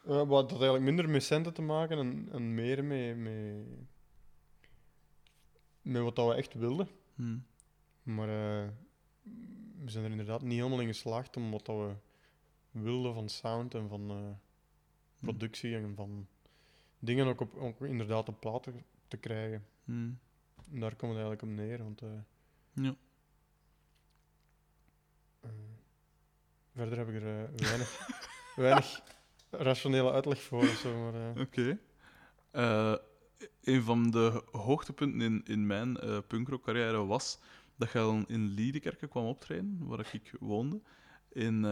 Eh, wat had eigenlijk minder met centen te maken en, en meer met, met, met wat dat we echt wilden. Hmm. Maar eh, we zijn er inderdaad niet helemaal in geslaagd om wat dat we wilden van sound en van eh, productie en van dingen ook, op, ook inderdaad op platen te krijgen. Hmm. En daar komt het eigenlijk op neer. Want, eh, Ja. eh, verder heb ik er eh, weinig, <laughs> weinig rationele uitleg voor. Zo, maar, Oké. Een van de hoogtepunten in, in mijn punkrock-carrière was dat je al in Liedekerke kwam optreden, waar ik woonde, in,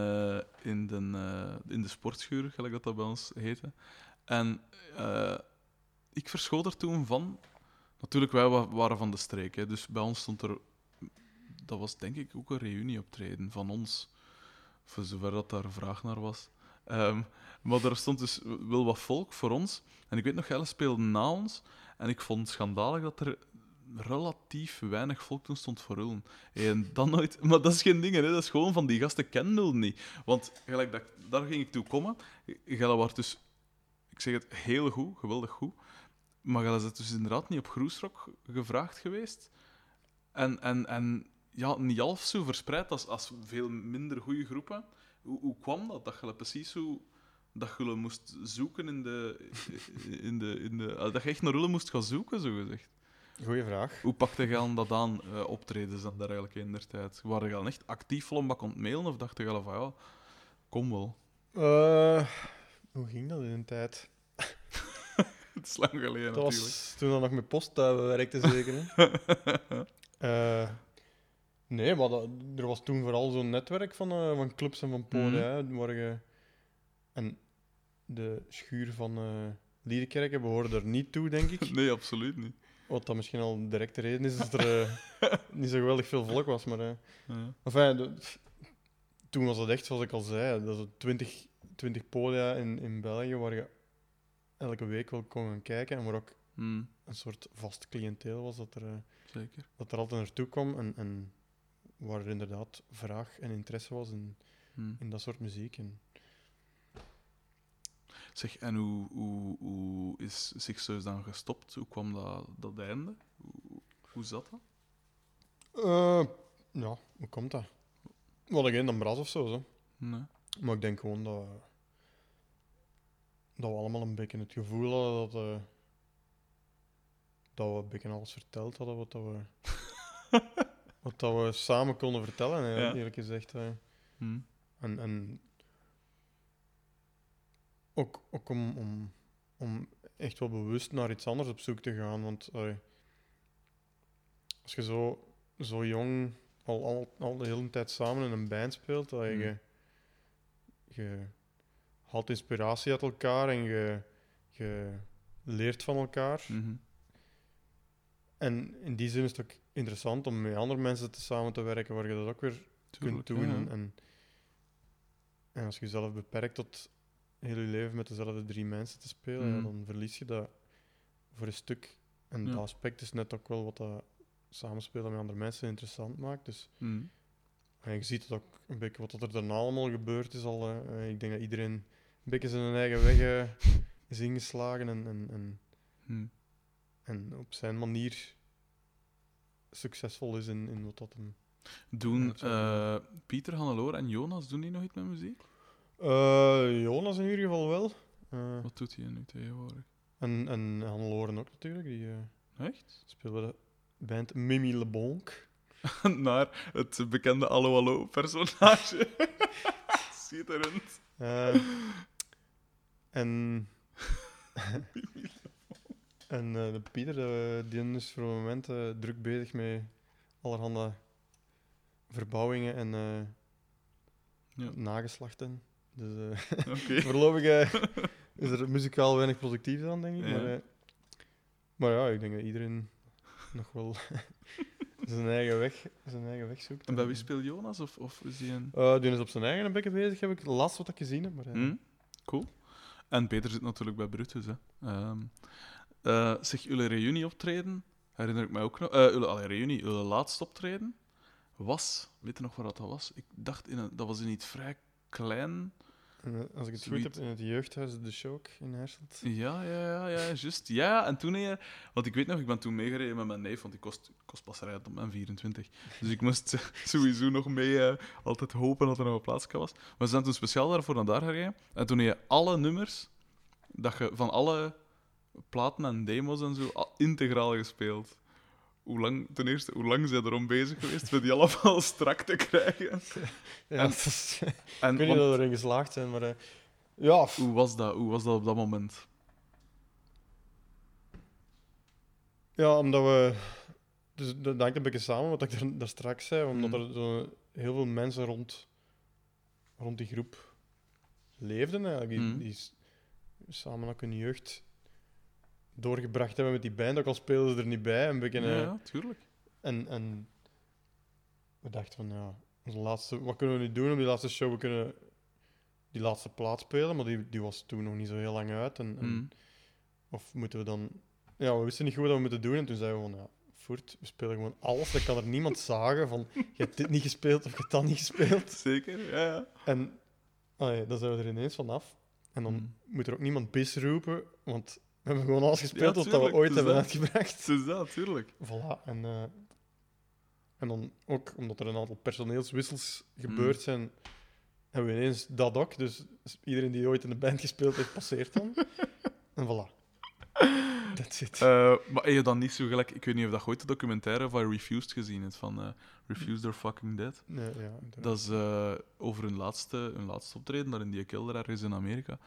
in, de, eh, in de sportschuur, gelijk dat dat bij ons heette. En eh, ik verschoot er toen van... Natuurlijk, wij wa- waren van de streek, dus bij ons stond er... Dat was denk ik ook een reunieoptreden van ons, voor zover dat daar vraag naar was. Ehm, maar er stond dus wel wat volk voor ons. En ik weet nog, Gelle speelde na ons. En ik vond het schandalig dat er relatief weinig volk toen stond voor. En dan nooit... <laughs> Maar dat is geen ding, hè. Dat is gewoon van die gasten kennen nul niet. Want gelijk dat, daar ging ik toe komen. Gelle was dus... Ik zeg het heel goed, geweldig goed. Maar Gelle is dus inderdaad niet op Groesrock gevraagd geweest. En, en, en ja, niet half zo verspreid als, als veel minder goede groepen. Hoe, hoe kwam dat? Dat je precies zo... Dat je moest zoeken in de... In de, in de ah, dat je echt naar hullen moest gaan zoeken, zo gezegd. Goeie vraag. Hoe pakte je aan dat aan, eh, optredens en dergelijke in der tijd? Waren je dan echt actief vollembak aan het mailen of dacht je van ja, kom wel? Eh, hoe ging dat in een tijd? <laughs> Het is lang geleden Dat natuurlijk. was toen dat nog met postduiven werkte, zeker. Hè? <laughs> Eh, nee, maar dat, er was toen vooral zo'n netwerk van, eh, van clubs en van podia. Mhm. hè, waar je, en de schuur van Liedekerken behoorde er niet toe, denk ik. <laughs> Nee, absoluut niet. Wat dat misschien al een directe reden is dat er niet zo geweldig veel volk was. Maar, eh, Ja. enfin, de- toen was het echt, zoals ik al zei, dat is 20, 20 podia in, in België waar je elke week wel kon gaan kijken en waar ook Hm, een soort vast cliënteel was dat er, eh, zeker. dat er altijd naartoe kwam en, en waar er inderdaad vraag en interesse was in, Hm. in dat soort muziek. En, Zeg, en hoe, hoe, hoe is Sixers dan gestopt? Hoe kwam dat, dat einde? Hoe, hoe zat dat? Eh, ja, hoe komt dat? We hadden geen Ambras of zo, zo. Nee. Maar ik denk gewoon dat dat we allemaal een beetje het gevoel hadden dat, eh, dat we een beetje alles verteld hadden wat dat we, <laughs> wat dat we samen konden vertellen, hè, Ja. eerlijk gezegd. hè. Hm. En, en ook, ook om, om, om echt wel bewust naar iets anders op zoek te gaan. Want allee, als je zo, zo jong al, al, al de hele tijd samen in een band speelt, Mm. je, je haalt inspiratie uit elkaar en je, je leert van elkaar. Mhm. En in die zin is het ook interessant om met andere mensen te samen te werken, waar je dat ook weer Tuurlijk, kunt doen. ja. En, en, en als je jezelf beperkt tot heel je leven met dezelfde drie mensen te spelen, ja, Mhm. dan verlies je dat voor een stuk. En Ja. dat aspect is net ook wel wat dat samenspelen met andere mensen interessant maakt. Dus Hm. en je ziet het ook een beetje wat er daarna allemaal gebeurd is. Al, eh, ik denk dat iedereen een beetje zijn eigen weg eh, is ingeslagen en, en, en, Hm. en op zijn manier succesvol is in, in wat dat hem Doen eh, Pieter, Hannelore en Jonas, doen die nog iets met muziek? Eh, Jonas in ieder geval wel. Wat doet hij nu tegenwoordig? en en Hannelore ook natuurlijk. Die Echt? speelde de band Mimi Le Bonk. <laughs> Naar het bekende Allo Allo personage. <laughs> Schitterend. Eh, en <laughs> en eh, de Pieter, eh, die is voor het moment druk bezig met allerhande verbouwingen en Ja. nageslachten. Dus <laughs> Oké. voorlopig <laughs> is er muzikaal weinig productief aan, denk ik. Ja. Maar, maar ja, ik denk dat iedereen nog wel zijn eigen weg, zijn eigen weg zoekt. En bij wie speelt Jonas? Of, of is een... Eh, die is op zijn eigen een beetje bezig, heb ik laatst wat ik gezien heb. Maar, eh, Hm? Cool. En Peter zit natuurlijk bij Brutus. Hè. Ehm eh, zeg, jullie reunie-optreden, herinner ik mij ook nog. eh jullie, reunie, jullie laatste optreden was, weet je nog waar dat was? Ik dacht, in een, dat was in iets vrij klein. Eh, als ik het goed heb, in het jeugdhuis De Shock in Herselt. Ja, ja, ja, ja, juist. Ja, en toen, eh, want ik weet nog, ik ben toen meegereden met mijn neef, want die kost, kost pas rijden op mijn 24. Dus ik moest <laughs> sowieso nog mee eh, altijd hopen dat er nog een plaats was. Maar we zijn toen speciaal daarvoor naar daar gereden. En toen heb je alle nummers, dat je van alle platen en demos en zo, al integraal gespeeld. Hoe lang, ten eerste, hoe lang zijn erom bezig geweest met die allemaal <laughs> strak te krijgen? Ja, En- dat is- <laughs> ik En weet niet want- we erin geslaagd zijn, maar eh, ja, hoe, was dat, hoe was dat op dat moment? ja, omdat we... Dus dat hangt een beetje samen wat ik daar, daar straks zei, omdat Mm. er zo heel veel mensen rond, rond die groep leefden eigenlijk, die, Mm. die samen ook hun jeugd doorgebracht hebben met die band, ook al spelen ze er niet bij. Een beetje, Ja, ja, tuurlijk. En, en we dachten van, ja, onze laatste, wat kunnen we nu doen op die laatste show? We kunnen die laatste plaat spelen, maar die, die was toen nog niet zo heel lang uit. En, en- Mm. Of moeten we dan... Ja, we wisten niet goed wat we moeten doen. En toen zeiden we van, ja, voort, we spelen gewoon alles. Dan kan er niemand <laughs> zagen van, je hebt dit niet gespeeld of je hebt dat niet gespeeld. <laughs> Zeker, ja, ja. En allee, dan zijn we er ineens vanaf. En dan Mm. moet er ook niemand bis roepen, want we hebben gewoon alles gespeeld Ja, wat dat we ooit hebben dat. uitgebracht. Is dat, tuurlijk. Voilà. En, eh, en dan ook omdat er een aantal personeelswissels Mm. gebeurd zijn, hebben we ineens dat ook. Dus iedereen die ooit in de band gespeeld heeft, passeert dan. <laughs> en voilà. That's it. Eh, maar heb je dan niet zo gelijk... Ik weet niet of dat ooit de documentaire van Refused gezien hebt, van eh, Refused or Fucking Dead. nee, ja. Dat is over hun laatste, hun laatste optreden, daar in die kelder ergens in Amerika.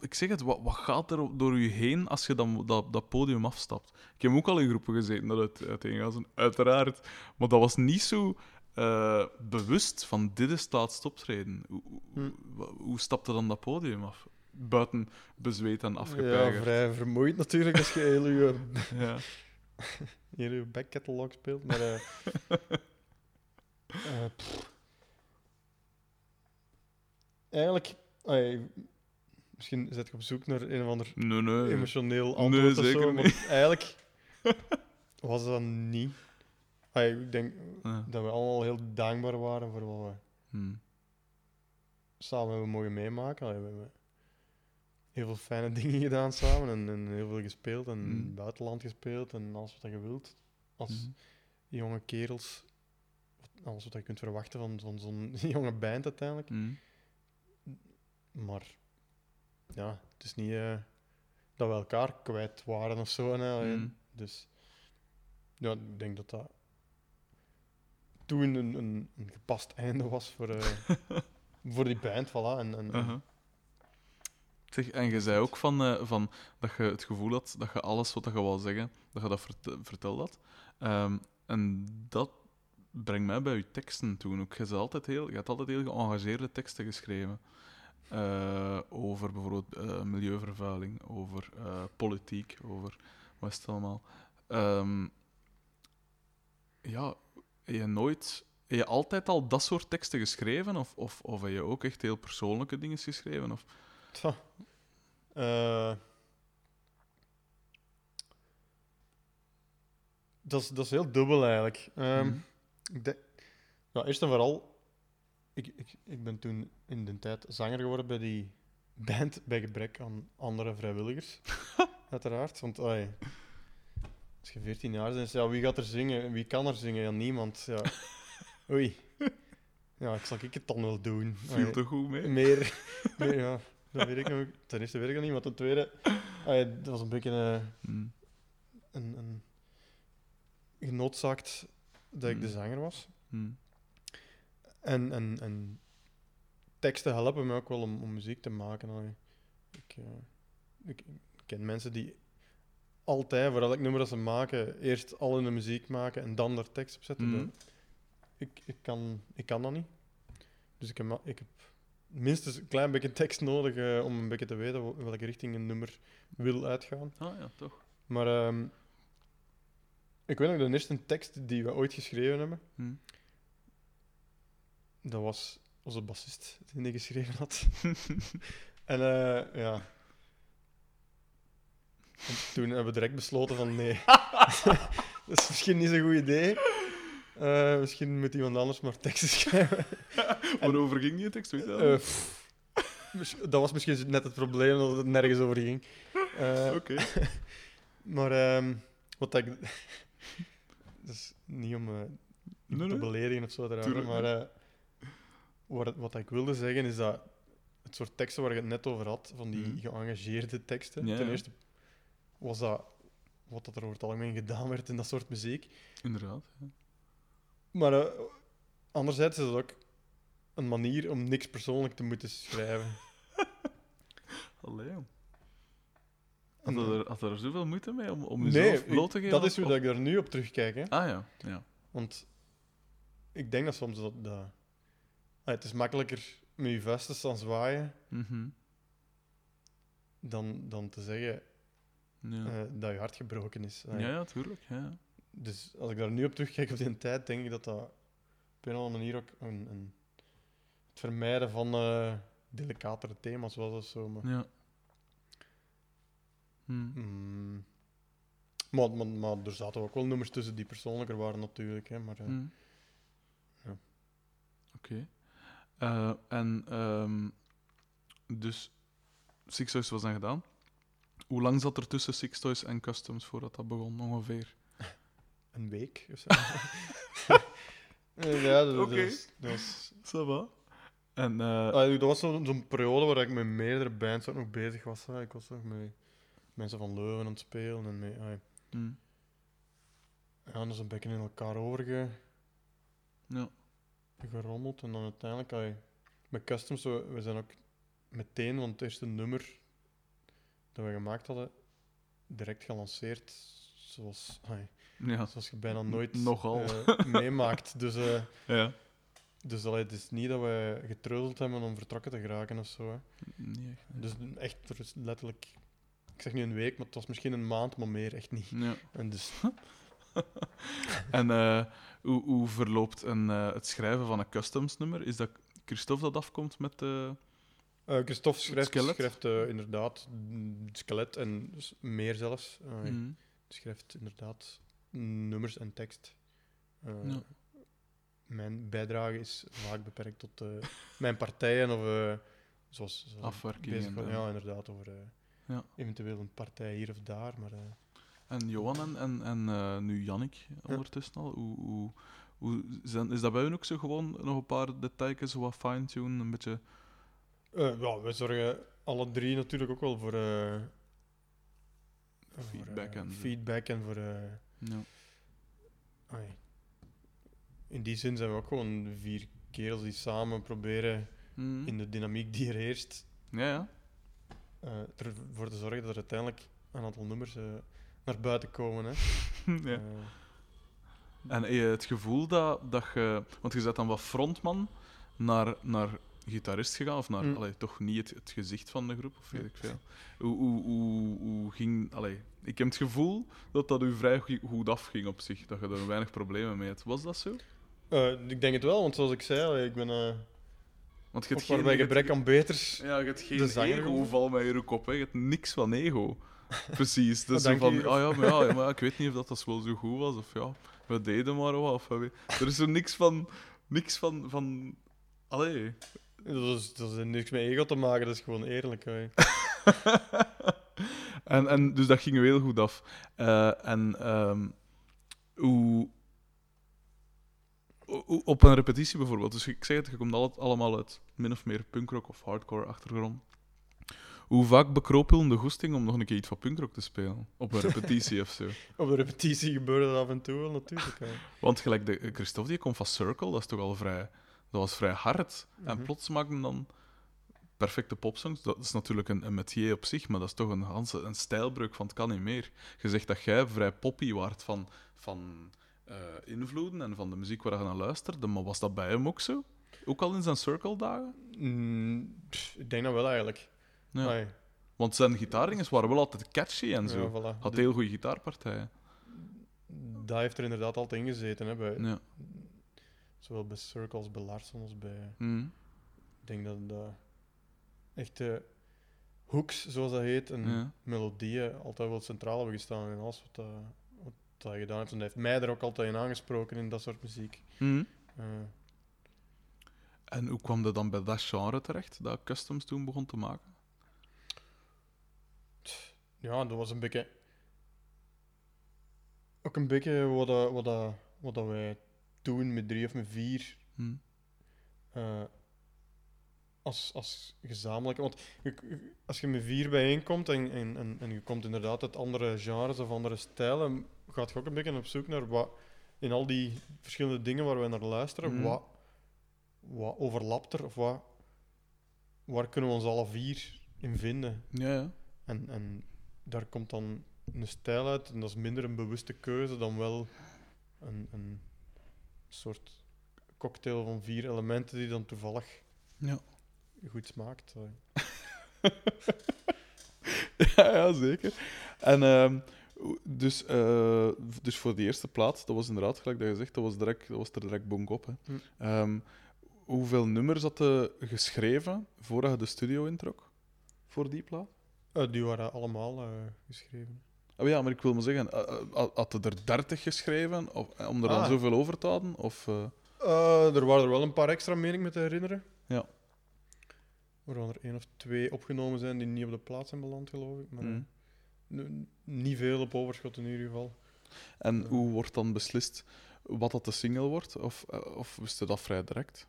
Ik zeg het, wat, wat gaat er door je heen als je dan dat, dat podium afstapt? Ik heb ook al in groepen gezeten dat het uiteen zijn, uiteraard. Maar dat was niet zo eh, bewust van dit is het laatste optreden. Hoe, Hm. hoe stapte dan dat podium af? Buiten bezweet en ja, afgepeigerd. vrij vermoeid natuurlijk als je heel je, <laughs> <laughs> Ja. heel je backcatalog speelt. Maar eh, <laughs> eh, eigenlijk, misschien zet ik op zoek naar een of ander Nee, nee. emotioneel Nee, antwoord of zeker zo, maar eigenlijk <laughs> was dat niet. Allee, ik denk Ja. dat we allemaal heel dankbaar waren voor wat we Hm. samen hebben mogen meemaken. Allee, we hebben heel veel fijne <laughs> dingen gedaan samen en, en heel veel gespeeld en Mm. het buitenland gespeeld en alles wat je wilt. Als Mhm. jonge kerels, alles wat je kunt verwachten van, van zo'n <laughs> jonge band uiteindelijk. Maar ja, het is niet eh, dat we elkaar kwijt waren of zo. Hè. Mm. Dus ja, ik denk dat dat toen een, een, een gepast einde was voor, eh, <laughs> voor die band. Voilà. En, en, Uh-huh. Zeg, en je zei ook van, eh, van dat je het gevoel had dat je alles wat je wou zeggen, dat je dat vert verteld had. Ehm, en dat brengt mij bij je teksten toen ook. Je, altijd heel, je hebt altijd heel geëngageerde teksten geschreven. Eh, over bijvoorbeeld eh, milieuvervuiling, over eh, politiek, over wat is het allemaal. Ehm, ja, heb je nooit... Heb je altijd al dat soort teksten geschreven? Of, of, of heb je ook echt heel persoonlijke dingen geschreven? Of... Tja. Dat, is, dat is heel dubbel eigenlijk. Ehm, Mhm. nou, eerst en vooral, ik, ik, ik ben toen in de tijd zanger geworden bij die band bij gebrek aan andere vrijwilligers. <laughs> Uiteraard. Want ai, als je 14 jaar bent, ja, wie gaat er zingen? Wie kan er zingen? Ja, niemand. Ja. <laughs> Oei. Ja, ik zal ik het dan wel doen. Viel toch goed mee? Meer, <laughs> meer ja. Dat weet ik nog. Ten eerste weet ik dat niet, maar ten tweede, dat was een beetje eh, Mm. een, een genoodzaakt dat ik de Mm. zanger was. Mm. En, en, en teksten helpen me ook wel om, om muziek te maken. Ik, eh, ik, ik ken mensen die altijd, voor elk nummer dat ze maken, eerst al hun muziek maken en dan er tekst op zetten. Mhm. Ik, ik, kan, ik kan dat niet. Dus ik heb, ik heb minstens een klein beetje tekst nodig eh, om een beetje te weten wel- welke richting een nummer wil uitgaan. Ah ja, toch. Maar ehm, ik weet nog, de eerste tekst die we ooit geschreven hebben, Mm. Dat was onze bassist die die geschreven had. <laughs> en eh, ja. En toen hebben we direct besloten van nee, <laughs> dat is misschien niet zo'n goed idee. Eh, misschien moet iemand anders maar teksten schrijven. <laughs> Waarover ging die tekst? Weet dat? Eh, dat was misschien net het probleem dat het nergens over ging. Oké. Maar ehm, wat ik. dat is niet om Nee, te nee. beledigen of zo, Tuurlijk maar eh, wat, wat ik wilde zeggen is dat het soort teksten waar je het net over had, van die Mhm. geëngageerde teksten, Ja, ten eerste was dat wat dat er over het algemeen gedaan werd in dat soort muziek. Inderdaad. Ja. Maar eh, anderzijds is het ook een manier om niks persoonlijk te moeten schrijven. <laughs> Allee, Had eh, er, had er zoveel moeite mee om, om jezelf bloot te geven? dat is hoe of- dat ik er nu op terugkijk. Hè. Ah ja, ja. Want ik denk dat soms dat... dat het is makkelijker met je vuist te staan zwaaien Mhm. dan, dan te zeggen ja. eh, dat je hart gebroken is. Ah, ja, ja, tuurlijk. Ja. Dus als ik daar nu op terugkijk op die tijd, denk ik dat dat op een of andere manier ook een, een, het vermijden van eh, delicatere thema's was of zo. Maar, ja. Hm. mm, maar, maar, maar er zaten ook wel nummers tussen die persoonlijker waren natuurlijk. Hè, maar, eh, Hm. Ja. Oké. Eh, en ehm, dus Six Toys was dan gedaan. Hoe lang zat er tussen Six Toys en Customs voordat dat begon, ongeveer? <laughs> Een week of zo. <laughs> Ja, dat, Oké. was- dat was Ça va. En eh, Ah, dat was zo'n zo'n periode waar ik met meerdere bands ook nog bezig was. Hè. Ik was nog met mensen van Leuven aan het spelen en met, ah, hm. ja, dat is een beetje in elkaar overge, ja. Gerommeld. En dan uiteindelijk, ah, met Customs, we, zijn ook meteen, want het eerste nummer dat we gemaakt hadden, direct gelanceerd. Zoals, ja. zoals je bijna nooit Nogal. eh, <laughs> meemaakt. Dus, eh, ja. dus allee, het is niet dat we getreuzeld hebben om vertrokken te geraken of zo. Hè. Niet echt. nee. Dus echt, er letterlijk, ik zeg nu een week, maar het was misschien een maand, maar meer echt niet. Ja. En dus, <laughs> En eh, hoe, hoe verloopt een, eh, het schrijven van een customs nummer? Is dat Christophe dat afkomt met de... eh, Christophe schrijft, schrijft inderdaad mm, het skelet en meer zelfs. Hm. schrijft inderdaad nummers en tekst. Ja. Mijn bijdrage is vaak beperkt tot mijn partijen of zoals, zoals Ja, inderdaad, over Ja. eventueel een partij hier of daar. Maar, En Johan en, en, en eh, nu Jannik ondertussen al. Hoe, hoe, hoe zijn, is dat bij hun ook zo gewoon nog een paar details, wat fine-tune, een beetje... Eh, ja, we zorgen alle drie natuurlijk ook wel voor, eh, Feedback en feedback en voor. Ja. ai, in die zin zijn we ook gewoon vier kerels die samen proberen Mhm. in de dynamiek die er heerst Ja, ja. ervoor te zorgen dat er uiteindelijk een aantal nummers naar buiten komen. Hè. <laughs> ja. Eh, En heb je het gevoel dat, dat je... Want je bent dan wat frontman naar, naar gitarist gegaan, of naar... Mm. Allee, toch niet het, het gezicht van de groep, of weet ik veel. Hoe, hoe, hoe, hoe ging... Allee, ik heb het gevoel dat dat u vrij goed- afging op zich, dat je er weinig problemen mee had. Was dat zo? eh, ik denk het wel, want zoals ik zei, allee, ik ben eh Want je hebt geen... bij je gebrek aan beters. Ja, je hebt geen ego, val mij hier ook op. Hè. Je hebt niks van ego. <laughs> Precies. Dus zo van, ah ja, maar ja, maar ja, ik weet niet of dat, dat wel zo goed was, of ja, we deden maar wat. Of, er is er niks van... Niks van... van allee. Dat is, dat is niks met ego te maken, dat is gewoon eerlijk. hè. <laughs> en, en, dus dat ging heel goed af. Eh, en ehm, hoe, hoe- Op een repetitie bijvoorbeeld. Dus ik zeg het, je komt allemaal uit min of meer punkrock of hardcore achtergrond. Hoe vaak bekroop de goesting om nog een keer iets van punkrock te spelen? Op een <laughs> repetitie of zo. Op de repetitie gebeurde dat af en toe wel, natuurlijk. hè. Want gelijk de Christophe die komt van Circle, dat is toch al vrij, dat was vrij hard. En Mhm. plots maken dan perfecte popsongs. Dat is natuurlijk een, een métier op zich, maar dat is toch een, een stijlbreuk van het kan niet meer. Je zegt dat jij vrij poppy waart van, van eh, invloeden en van de muziek waar je naar luisterde, maar was dat bij hem ook zo? Ook al in zijn Circle-dagen? Mm, pff, ik denk dat wel eigenlijk. Ja. Want zijn gitaardingen waren wel altijd catchy en zo. Ja, voilà. Had heel goede gitaarpartijen. Dat heeft er inderdaad altijd in gezeten. Hè, bij, Ja. Zowel bij Circle als bij Larson als bij... Mhm. Ik denk dat de echte hooks, zoals dat heet, en Ja. melodieën altijd wel centraal hebben gestaan in alles wat, dat wat dat gedaan heeft. En dat heeft mij er ook altijd in aangesproken in dat soort muziek. Mhm. Eh, En hoe kwam dat dan bij dat genre terecht, dat customs toen begon te maken? Ja, dat was een beetje... Ook een beetje wat, dat, wat, dat, wat dat wij toen met drie of met vier Hm. eh, als, als gezamenlijke. Want je- je- als je met vier bijeenkomt en, en, en, en je komt inderdaad uit andere genres of andere stijlen, gaat je ook een beetje op zoek naar wat in al die verschillende dingen waar wij naar luisteren, Mhm. wat, wat overlapt er of wat, waar kunnen we ons alle vier in vinden. Ja, ja. En, en daar komt dan een stijl uit en dat is minder een bewuste keuze dan wel een, een soort cocktail van vier elementen die dan toevallig Ja. goed smaakt. <laughs> ja, ja, zeker. En ehm, dus, eh, dus voor die eerste plaat, dat was inderdaad, gelijk dat je zegt, dat was, direct, dat was er direct bonk op. Hè. Hm. Ehm, hoeveel nummers had je geschreven voordat je de studio introk? Voor die plaat? Eh, die waren allemaal eh, geschreven. Oh ja, maar ik wil maar zeggen, eh, had je er 30 geschreven of, om er dan Ah. zoveel over te houden? Of, er waren er wel een paar extra, meen ik me te herinneren. Ja. Waarvan er één of twee opgenomen zijn die niet op de plaats zijn beland, geloof ik. Maar n- niet veel op overschot in ieder geval. En hoe wordt dan beslist wat dat de single wordt? Of, of wist je dat vrij direct?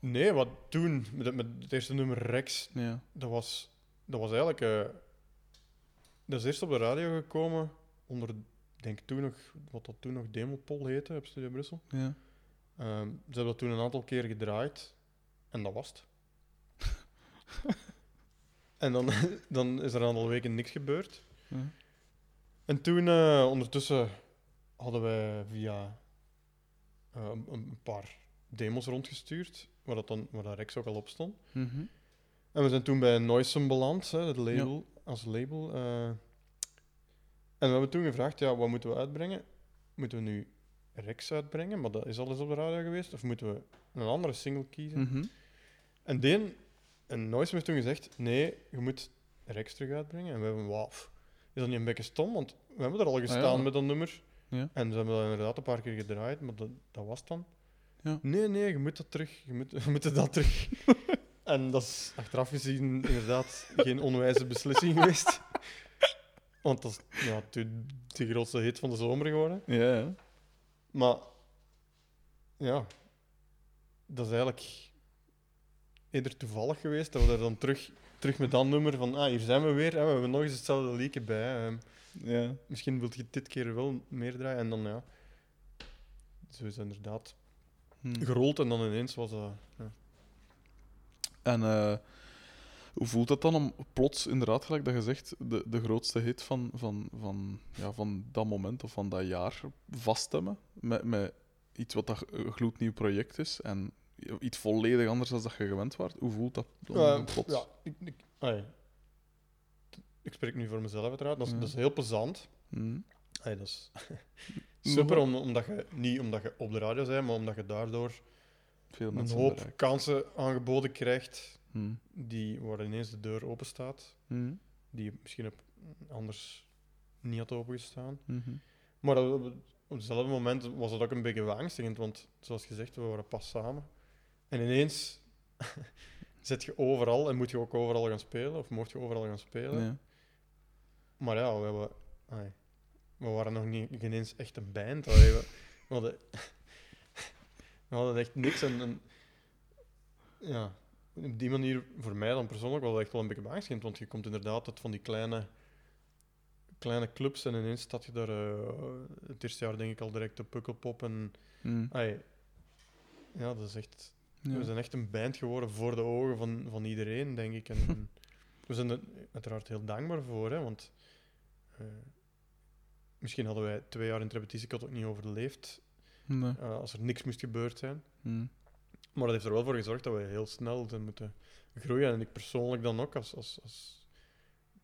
Nee, wat toen, met, het- met het eerste nummer Rex, Ja. dat was, dat was eigenlijk... eh, dat is eerst op de radio gekomen, onder, ik denk toen nog, wat dat toen nog Demopol heette, op Studio Brussel. ja. Ehm, ze hebben dat toen een aantal keer gedraaid, en dat was het. <laughs> en dan, dan is er een aantal weken niks gebeurd. Ja. En toen, eh, ondertussen, hadden wij via eh, een, een paar demos rondgestuurd, waar, dat dan, waar dat Rex ook al op stond. Mhm. En we zijn toen bij Noisem beland, hè, het label, als label. eh. en we hebben toen gevraagd, ja, wat moeten we uitbrengen? Moeten we nu Rex uitbrengen, maar dat is al eens op de radio geweest, of moeten we een andere single kiezen? Mhm. En Deen en Noisem heeft toen gezegd, nee, je moet Rex terug uitbrengen. En we hebben, wauw, is dat niet een beetje stom? Want we hebben er al gestaan Ah, ja. met dat nummer. Ja. En ze hebben dat inderdaad een paar keer gedraaid, maar dat, dat was dan. Ja. Nee, nee, je moet dat terug. Je moet, <laughs> je moet dat terug. En dat is achteraf gezien inderdaad geen onwijze beslissing <laughs> geweest. Want dat is ja, de, de grootste hit van de zomer geworden. Ja, ja. Maar ja, dat is eigenlijk eerder toevallig geweest dat we er dan terug, terug met dat nummer van, ah, hier zijn we weer. Hè, we hebben nog eens hetzelfde liedje bij. ehm, ja. misschien wilt je dit keer wel meer draaien. En dan ja, zo is het inderdaad Hm. gerold en dan ineens was dat... ja. En eh, hoe voelt het dan om plots, inderdaad, gelijk dat je zegt, de, de grootste hit van, van, van, ja, van dat moment of van dat jaar vast te hebben? Met, met iets wat dat een gloednieuw project is en iets volledig anders dan dat je gewend was? Hoe voelt dat dan Eh, plots? ja, ik, ik, allee. ik spreek nu voor mezelf uiteraard. Dat is, Ja. dat is heel plezant. Allee, dat is <laughs> super, om, omdat je, niet omdat je op de radio bent, maar omdat je daardoor Veel een hoop bereikt. kansen aangeboden krijgt Hm. die, waar ineens de deur open staat, Hm. die misschien op, anders niet had opengestaan. Mhm. Maar dat- op, op hetzelfde moment was het ook een beetje beangstigend, want zoals gezegd, we waren pas samen. En ineens <laughs> zit je overal en moet je ook overal gaan spelen, of mocht je overal gaan spelen. Ja. Maar ja, we, hebben, allee, we waren nog niet, niet eens echt een band. we, we hadden, we hadden echt niks. En, en, ja, op die manier, voor mij dan persoonlijk, was dat echt wel een beetje beangstigend. Want je komt inderdaad uit van die kleine, kleine clubs en ineens staat je daar... eh, het eerste jaar denk ik al direct op Pukkelpop. En, Hm. allee, ja, dat is echt... Ja. We zijn echt een band geworden voor de ogen van, van iedereen, denk ik. En, en <laughs> we zijn er uiteraard heel dankbaar voor, hè, want eh, misschien hadden wij twee jaar in het repetitiekot ook niet overleefd Nee. eh, als er niks moest gebeurd zijn. Hm. Maar dat heeft er wel voor gezorgd dat we heel snel zijn moeten groeien. En ik persoonlijk dan ook, als, als, als,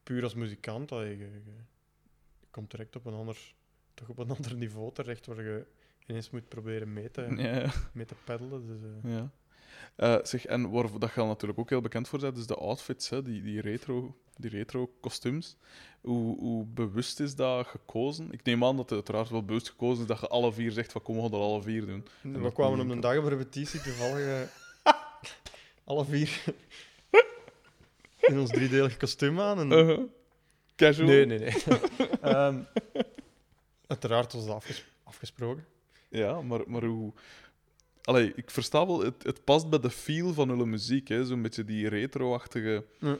puur als muzikant, dat je, je, je- je komt direct op een ander, toch op een <laughs> ander niveau terecht, waar je ineens moet proberen mee te, Ja, ja. mee te peddelen. Dus, eh, Ja. Zeg, en waar dat je natuurlijk ook heel bekend voor bent, is de outfits, hè, die, die retro die retro kostuums. Hoe, hoe bewust is dat gekozen? Ik neem aan dat het uiteraard wel bewust gekozen is dat je alle vier zegt van kom, we gaan dat alle vier doen. We dat kwamen op een dag op repetitie toevallig eh, <laughs> alle vier in ons driedelig kostuum aan. En... Uh-huh. Casual? Nee, nee, nee. <laughs> Ehm, uiteraard was dat afges- afgesproken. Ja, maar, maar hoe... Allee, ik versta wel, het, het past bij de feel van hun muziek, hè. Zo'n beetje die retro-achtige... Ja.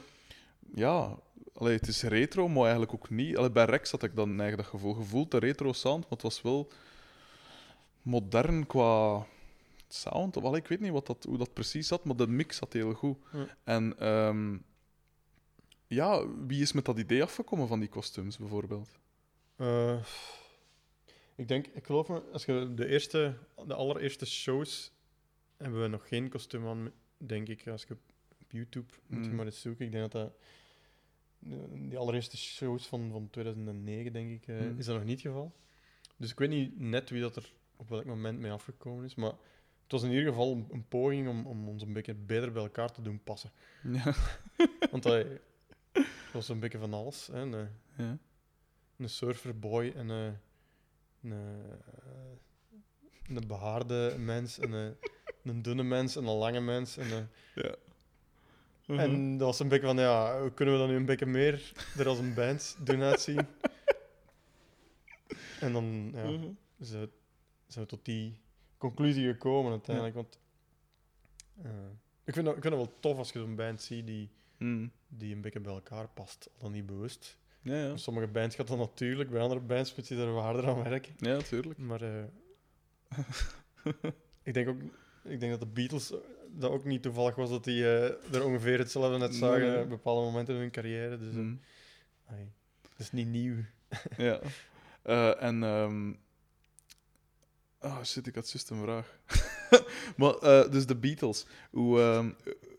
Ja, allee, het is retro, maar eigenlijk ook niet. Allee, bij Rex had ik dan eigenlijk dat gevoel. Gevoeld de retro-sound, maar het was wel modern qua sound. Ik weet niet wat dat, hoe dat precies zat, maar de mix zat heel goed. Ja. En ehm, ja, wie is met dat idee afgekomen van die kostuums, bijvoorbeeld? Eh, ik denk, ik geloof me, als je de eerste, de allereerste shows hebben we nog geen kostuum aan, denk ik. Als je op YouTube moet je Mm. maar eens zoeken. Ik denk dat dat de- die allereerste shows van, van 2009, denk ik, eh, Mm. is dat nog niet het geval. Dus ik weet niet net wie dat er op welk moment mee afgekomen is, maar het was in ieder geval een, een poging om, om ons een beetje beter bij elkaar te doen passen. Ja. <laughs> Want dat <laughs> was een beetje van alles. Hè. Een, ja. een surferboy en een, een, eh, een behaarde mens en een, een dunne mens en een lange mens. En, een- Uh-huh. en dat was een beetje van, ja, hoe kunnen we dan nu een beetje meer er als een band doen uitzien? En dan ja, Uh-huh. zijn, we, zijn we tot die conclusie gekomen uiteindelijk. Want eh, ik, vind dat, ik vind dat wel tof als je zo'n band ziet die, Mm. die een beetje bij elkaar past, al dan niet bewust. Ja, sommige bands gaat dat natuurlijk, bij andere bands moet je daar harder aan werken. Ja, natuurlijk. Maar eh, <laughs> ik, denk ook, ik denk dat de Beatles dat ook niet toevallig was dat die eh, er ongeveer hetzelfde net zagen Nee, op bepaalde momenten in hun carrière. Dus eh, Mm. dat is niet nieuw. Ja. En... ehm Oh shit, ik had juist een vraag. <laughs> maar, dus de Beatles. Hoe, ehm,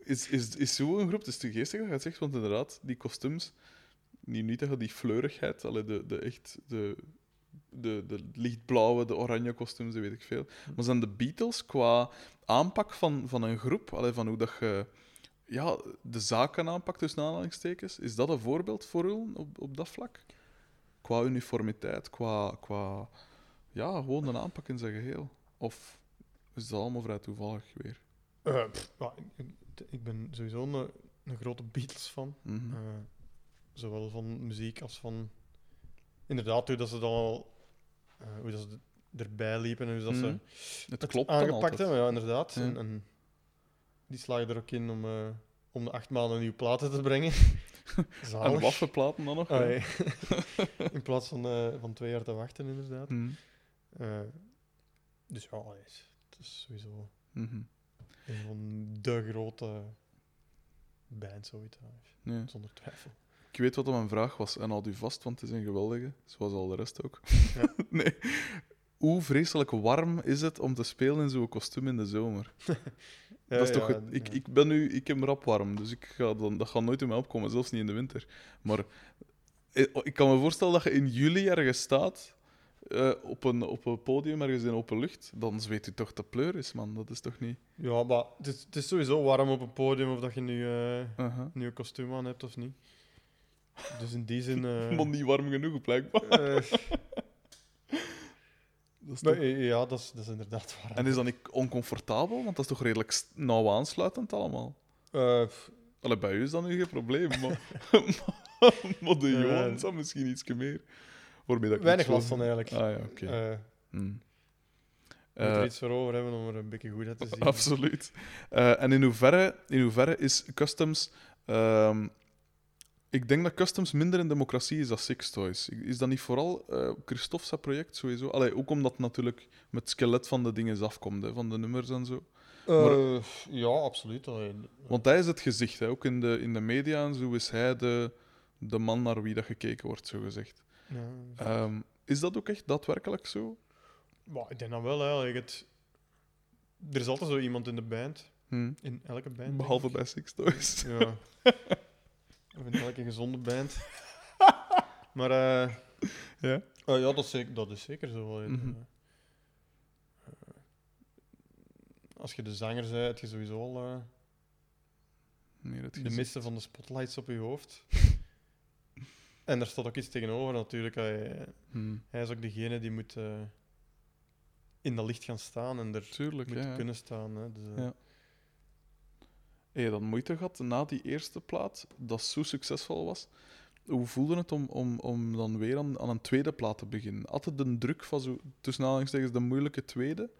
is, is, is zo'n groep, het is te geestig dat je het zegt, want inderdaad, die kostuums, niet, niet die fleurigheid, allee, de, de echt, de, de, de lichtblauwe, de oranje kostuums, weet ik veel. Maar zijn de Beatles qua aanpak van, van een groep, allee, van hoe dat je ja, de zaken aanpakt tussen aanhalingstekens, is dat een voorbeeld voor u op, op dat vlak? Qua uniformiteit, qua, qua ja, gewoon een aanpak in zijn geheel? Of is dat allemaal vrij toevallig weer? Eh, pff, ja, ik, ben sowieso een, een grote Beatles-fan. Mhm. Eh, zowel van muziek als van... Inderdaad, hoe dat ze dan al... eh, hoe dat ze erbij liepen en hoe dat ze... Mhm. Het klopt dan aangepakt hebben, ja, inderdaad. Ja. En, en die slagen er ook in om, eh, om de acht maanden nieuwe platen te brengen. <laughs> En waffenplaten dan nog? Ah, ja. <laughs> in plaats van, eh, van twee jaar te wachten, inderdaad. Mhm. Dus ja, het is sowieso Mhm. een van de grote bands ooit, ja, Ja. zonder twijfel. Ik weet wat mijn vraag was en houd u vast, want het is een geweldige, zoals al de rest ook. Ja. <laughs> nee. Hoe vreselijk warm is het om te spelen in zo'n kostuum in de zomer? Ja, <laughs> dat is toch ja, ik, ik ben nu, ik heb rap warm, dus ik ga dan, dat gaat nooit in mij opkomen, zelfs niet in de winter. Maar eh, ik kan me voorstellen dat je in juli ergens staat, eh, op, een, op een podium ergens in open lucht, dan zweet u toch de pleur is, man. Dat is toch niet... Ja, maar het is, het is sowieso warm op een podium of dat je nu, eh Aha. nu een kostuum aan hebt of niet. Dus in die zin. <laughs> eh, Maar niet warm genoeg, blijkbaar. <laughs> Dat is maar, toch- eh, ja, dat is, dat is inderdaad warm. En is dat niet oncomfortabel? Want dat is toch redelijk nauw aansluitend allemaal? Pff, Allee, bij u is dat nu geen probleem, maar, <laughs> maar de zou misschien iets meer. Waarmee dat weinig last van eigenlijk. Ah ja, oké. Eh, Hmm. Eh, er iets voor over hebben om er een beetje goed uit te zien. Absoluut. En in hoeverre, in hoeverre is customs. ehm, ik denk dat customs minder een democratie is dan Six Toys. Is dat niet vooral Christophe zijn project sowieso? Allee, ook omdat het natuurlijk met het skelet van de dingen afkomt, hè, van de nummers en zo. Eh, ja, absoluut. Want hij is het gezicht, hè. ook in de, in de media en zo is hij de, de man naar wie dat gekeken wordt, zo gezegd. ja. Ehm, is dat ook echt daadwerkelijk zo? Ik denk dan wel, hè. het, er is altijd zo iemand in de band. Hm. In elke band. Behalve bij Six Toys. Ja. <laughs> <laughs> of in elke gezonde band. <laughs> maar eh, Ja. eh, ja, dat is zeker, dat is zeker zo. eh, Mhm. eh, als je de zanger bent, heb je sowieso al eh, Meer het de gezicht. meeste van de spotlights op je hoofd. <laughs> en daar staat ook iets tegenover natuurlijk. Hij, Hm. hij is ook degene die moet eh, in dat licht gaan staan en er Tuurlijk, moet ja. ja. kunnen staan. Hè. Dus, eh, Ja. Heb je dat moeite gehad na die eerste plaat, dat zo succesvol was? Hoe voelde het om, om, om dan weer aan, aan een tweede plaat te beginnen? Had het de druk van zo, tussen aanhalingstekens, de moeilijke tweede?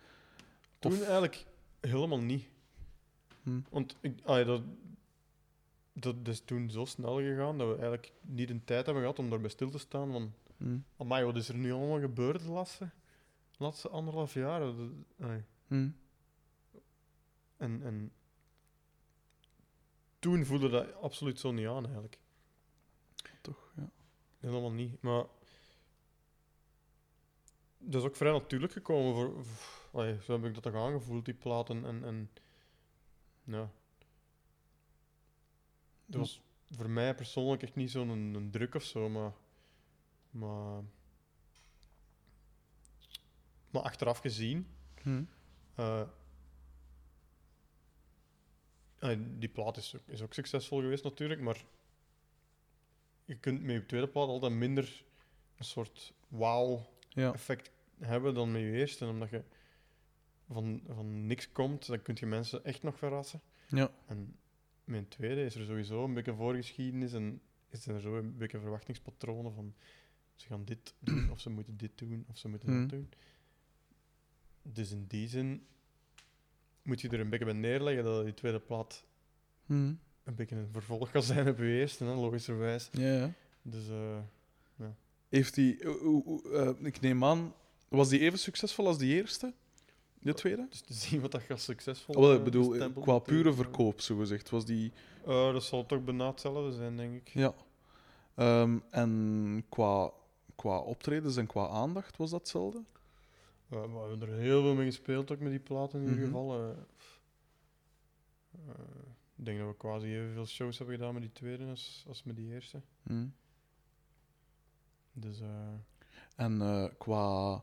Toen eigenlijk helemaal niet. Hm. Want ik, allee, dat, dat is toen zo snel gegaan dat we eigenlijk niet de tijd hebben gehad om daarbij stil te staan. Van, Hm. amai, wat is er nu allemaal gebeurd de laatste, laatste anderhalf jaar? Dat- allee. Hm. En, en toen voelde dat absoluut zo niet aan, eigenlijk. Toch, ja. Helemaal niet. Maar dat is ook vrij natuurlijk gekomen. Voor, voor- allee, zo heb ik dat toch aangevoeld, die platen. En, en ja. Dat was voor mij persoonlijk echt niet zo'n een, een druk of zo, maar, maar, maar achteraf gezien, Hm. eh, die plaat is ook, is ook succesvol geweest natuurlijk, maar je kunt met je tweede plaat altijd minder een soort wow-effect Ja. hebben dan met je eerste, omdat je van, van niks komt, dan kun je mensen echt nog verrassen. ja. En mijn tweede is er sowieso een beetje voorgeschiedenis en is er zo een beetje verwachtingspatronen van ze gaan dit doen of ze moeten dit doen of ze moeten dat doen. Dus in die zin moet je er een beetje bij neerleggen dat die tweede plaat Hm. een beetje een vervolg kan zijn op je eerste, hè, logischerwijs. Ja, ja. Dus eh, Heeft die, eh, ik neem aan, was die even succesvol als die eerste? De tweede? dus te zien wat dat gaat succesvol Oh, wel, eh, ik bedoel, qua pure verkoop, zo gezegd, was die... Eh, dat zal toch bijna hetzelfde zijn, denk ik. Ja. Ehm, en qua, qua optredens en qua aandacht was dat hetzelfde? Eh, we hebben er heel veel mee gespeeld, ook met die platen in ieder Mhm. geval. eh. Eh, ik denk dat we quasi evenveel shows hebben gedaan met die tweede als, als met die eerste. Hm. Dus En qua,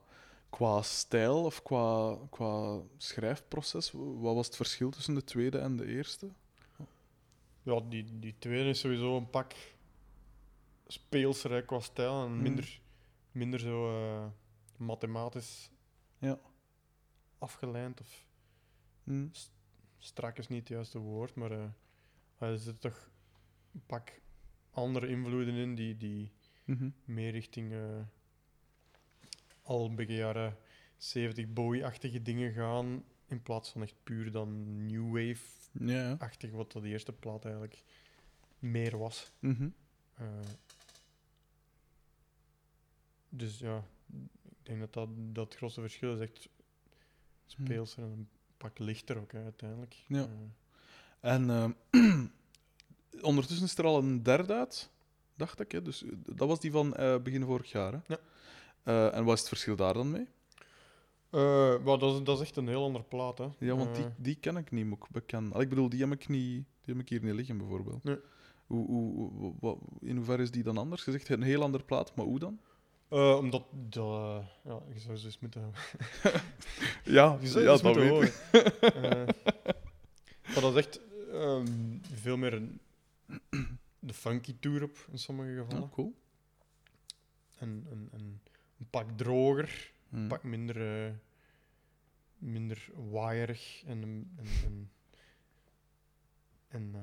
qua stijl of qua, qua schrijfproces, wat was het verschil tussen de tweede en de eerste? ja, die, die tweede is sowieso een pak speelser qua stijl en Mhm. minder, minder zo mathematisch Ja. afgeleid. Of Hm. strak is niet het juiste woord, maar eh, er zitten toch een pak andere invloeden in die, die Mhm. meer richting eh, al beetje jaren 70 Bowie-achtige dingen gaan, in plaats van echt puur dan new wave-achtig, wat dat die eerste plaat eigenlijk meer was. Mhm. Eh, dus ja, ik denk dat dat, dat het grootste verschil is. Echt speelser en een pak lichter ook, hè, uiteindelijk. Ja. Eh, En ehm, <clears throat> ondertussen is er al een derde uit, dacht ik. Hè? Dus eh, dat was die van eh, begin vorig jaar. Hè? Ja. Eh, en wat is het verschil daar dan mee? eh, maar dat is, dat is echt een heel andere plaat, hè. Ja, want die, Eh, die ken ik niet, bekennen. Al, ik bedoel, die heb ik, niet, die heb ik hier niet liggen, bijvoorbeeld. Nee. Hoe, hoe, in hoeverre is die dan anders? Je zegt een heel andere plaat, maar hoe dan? Eh, omdat, dat, eh, ja, je zou ze eens moeten <laughs> Ja, <laughs> Je zou ja eens dat moeten weet horen. Eh, maar dat is echt ehm, veel meer een, de funky tour op, in sommige gevallen. Ja, cool. En, en, en een pak droger, een pak minder, eh minder waaierig en, en, en, en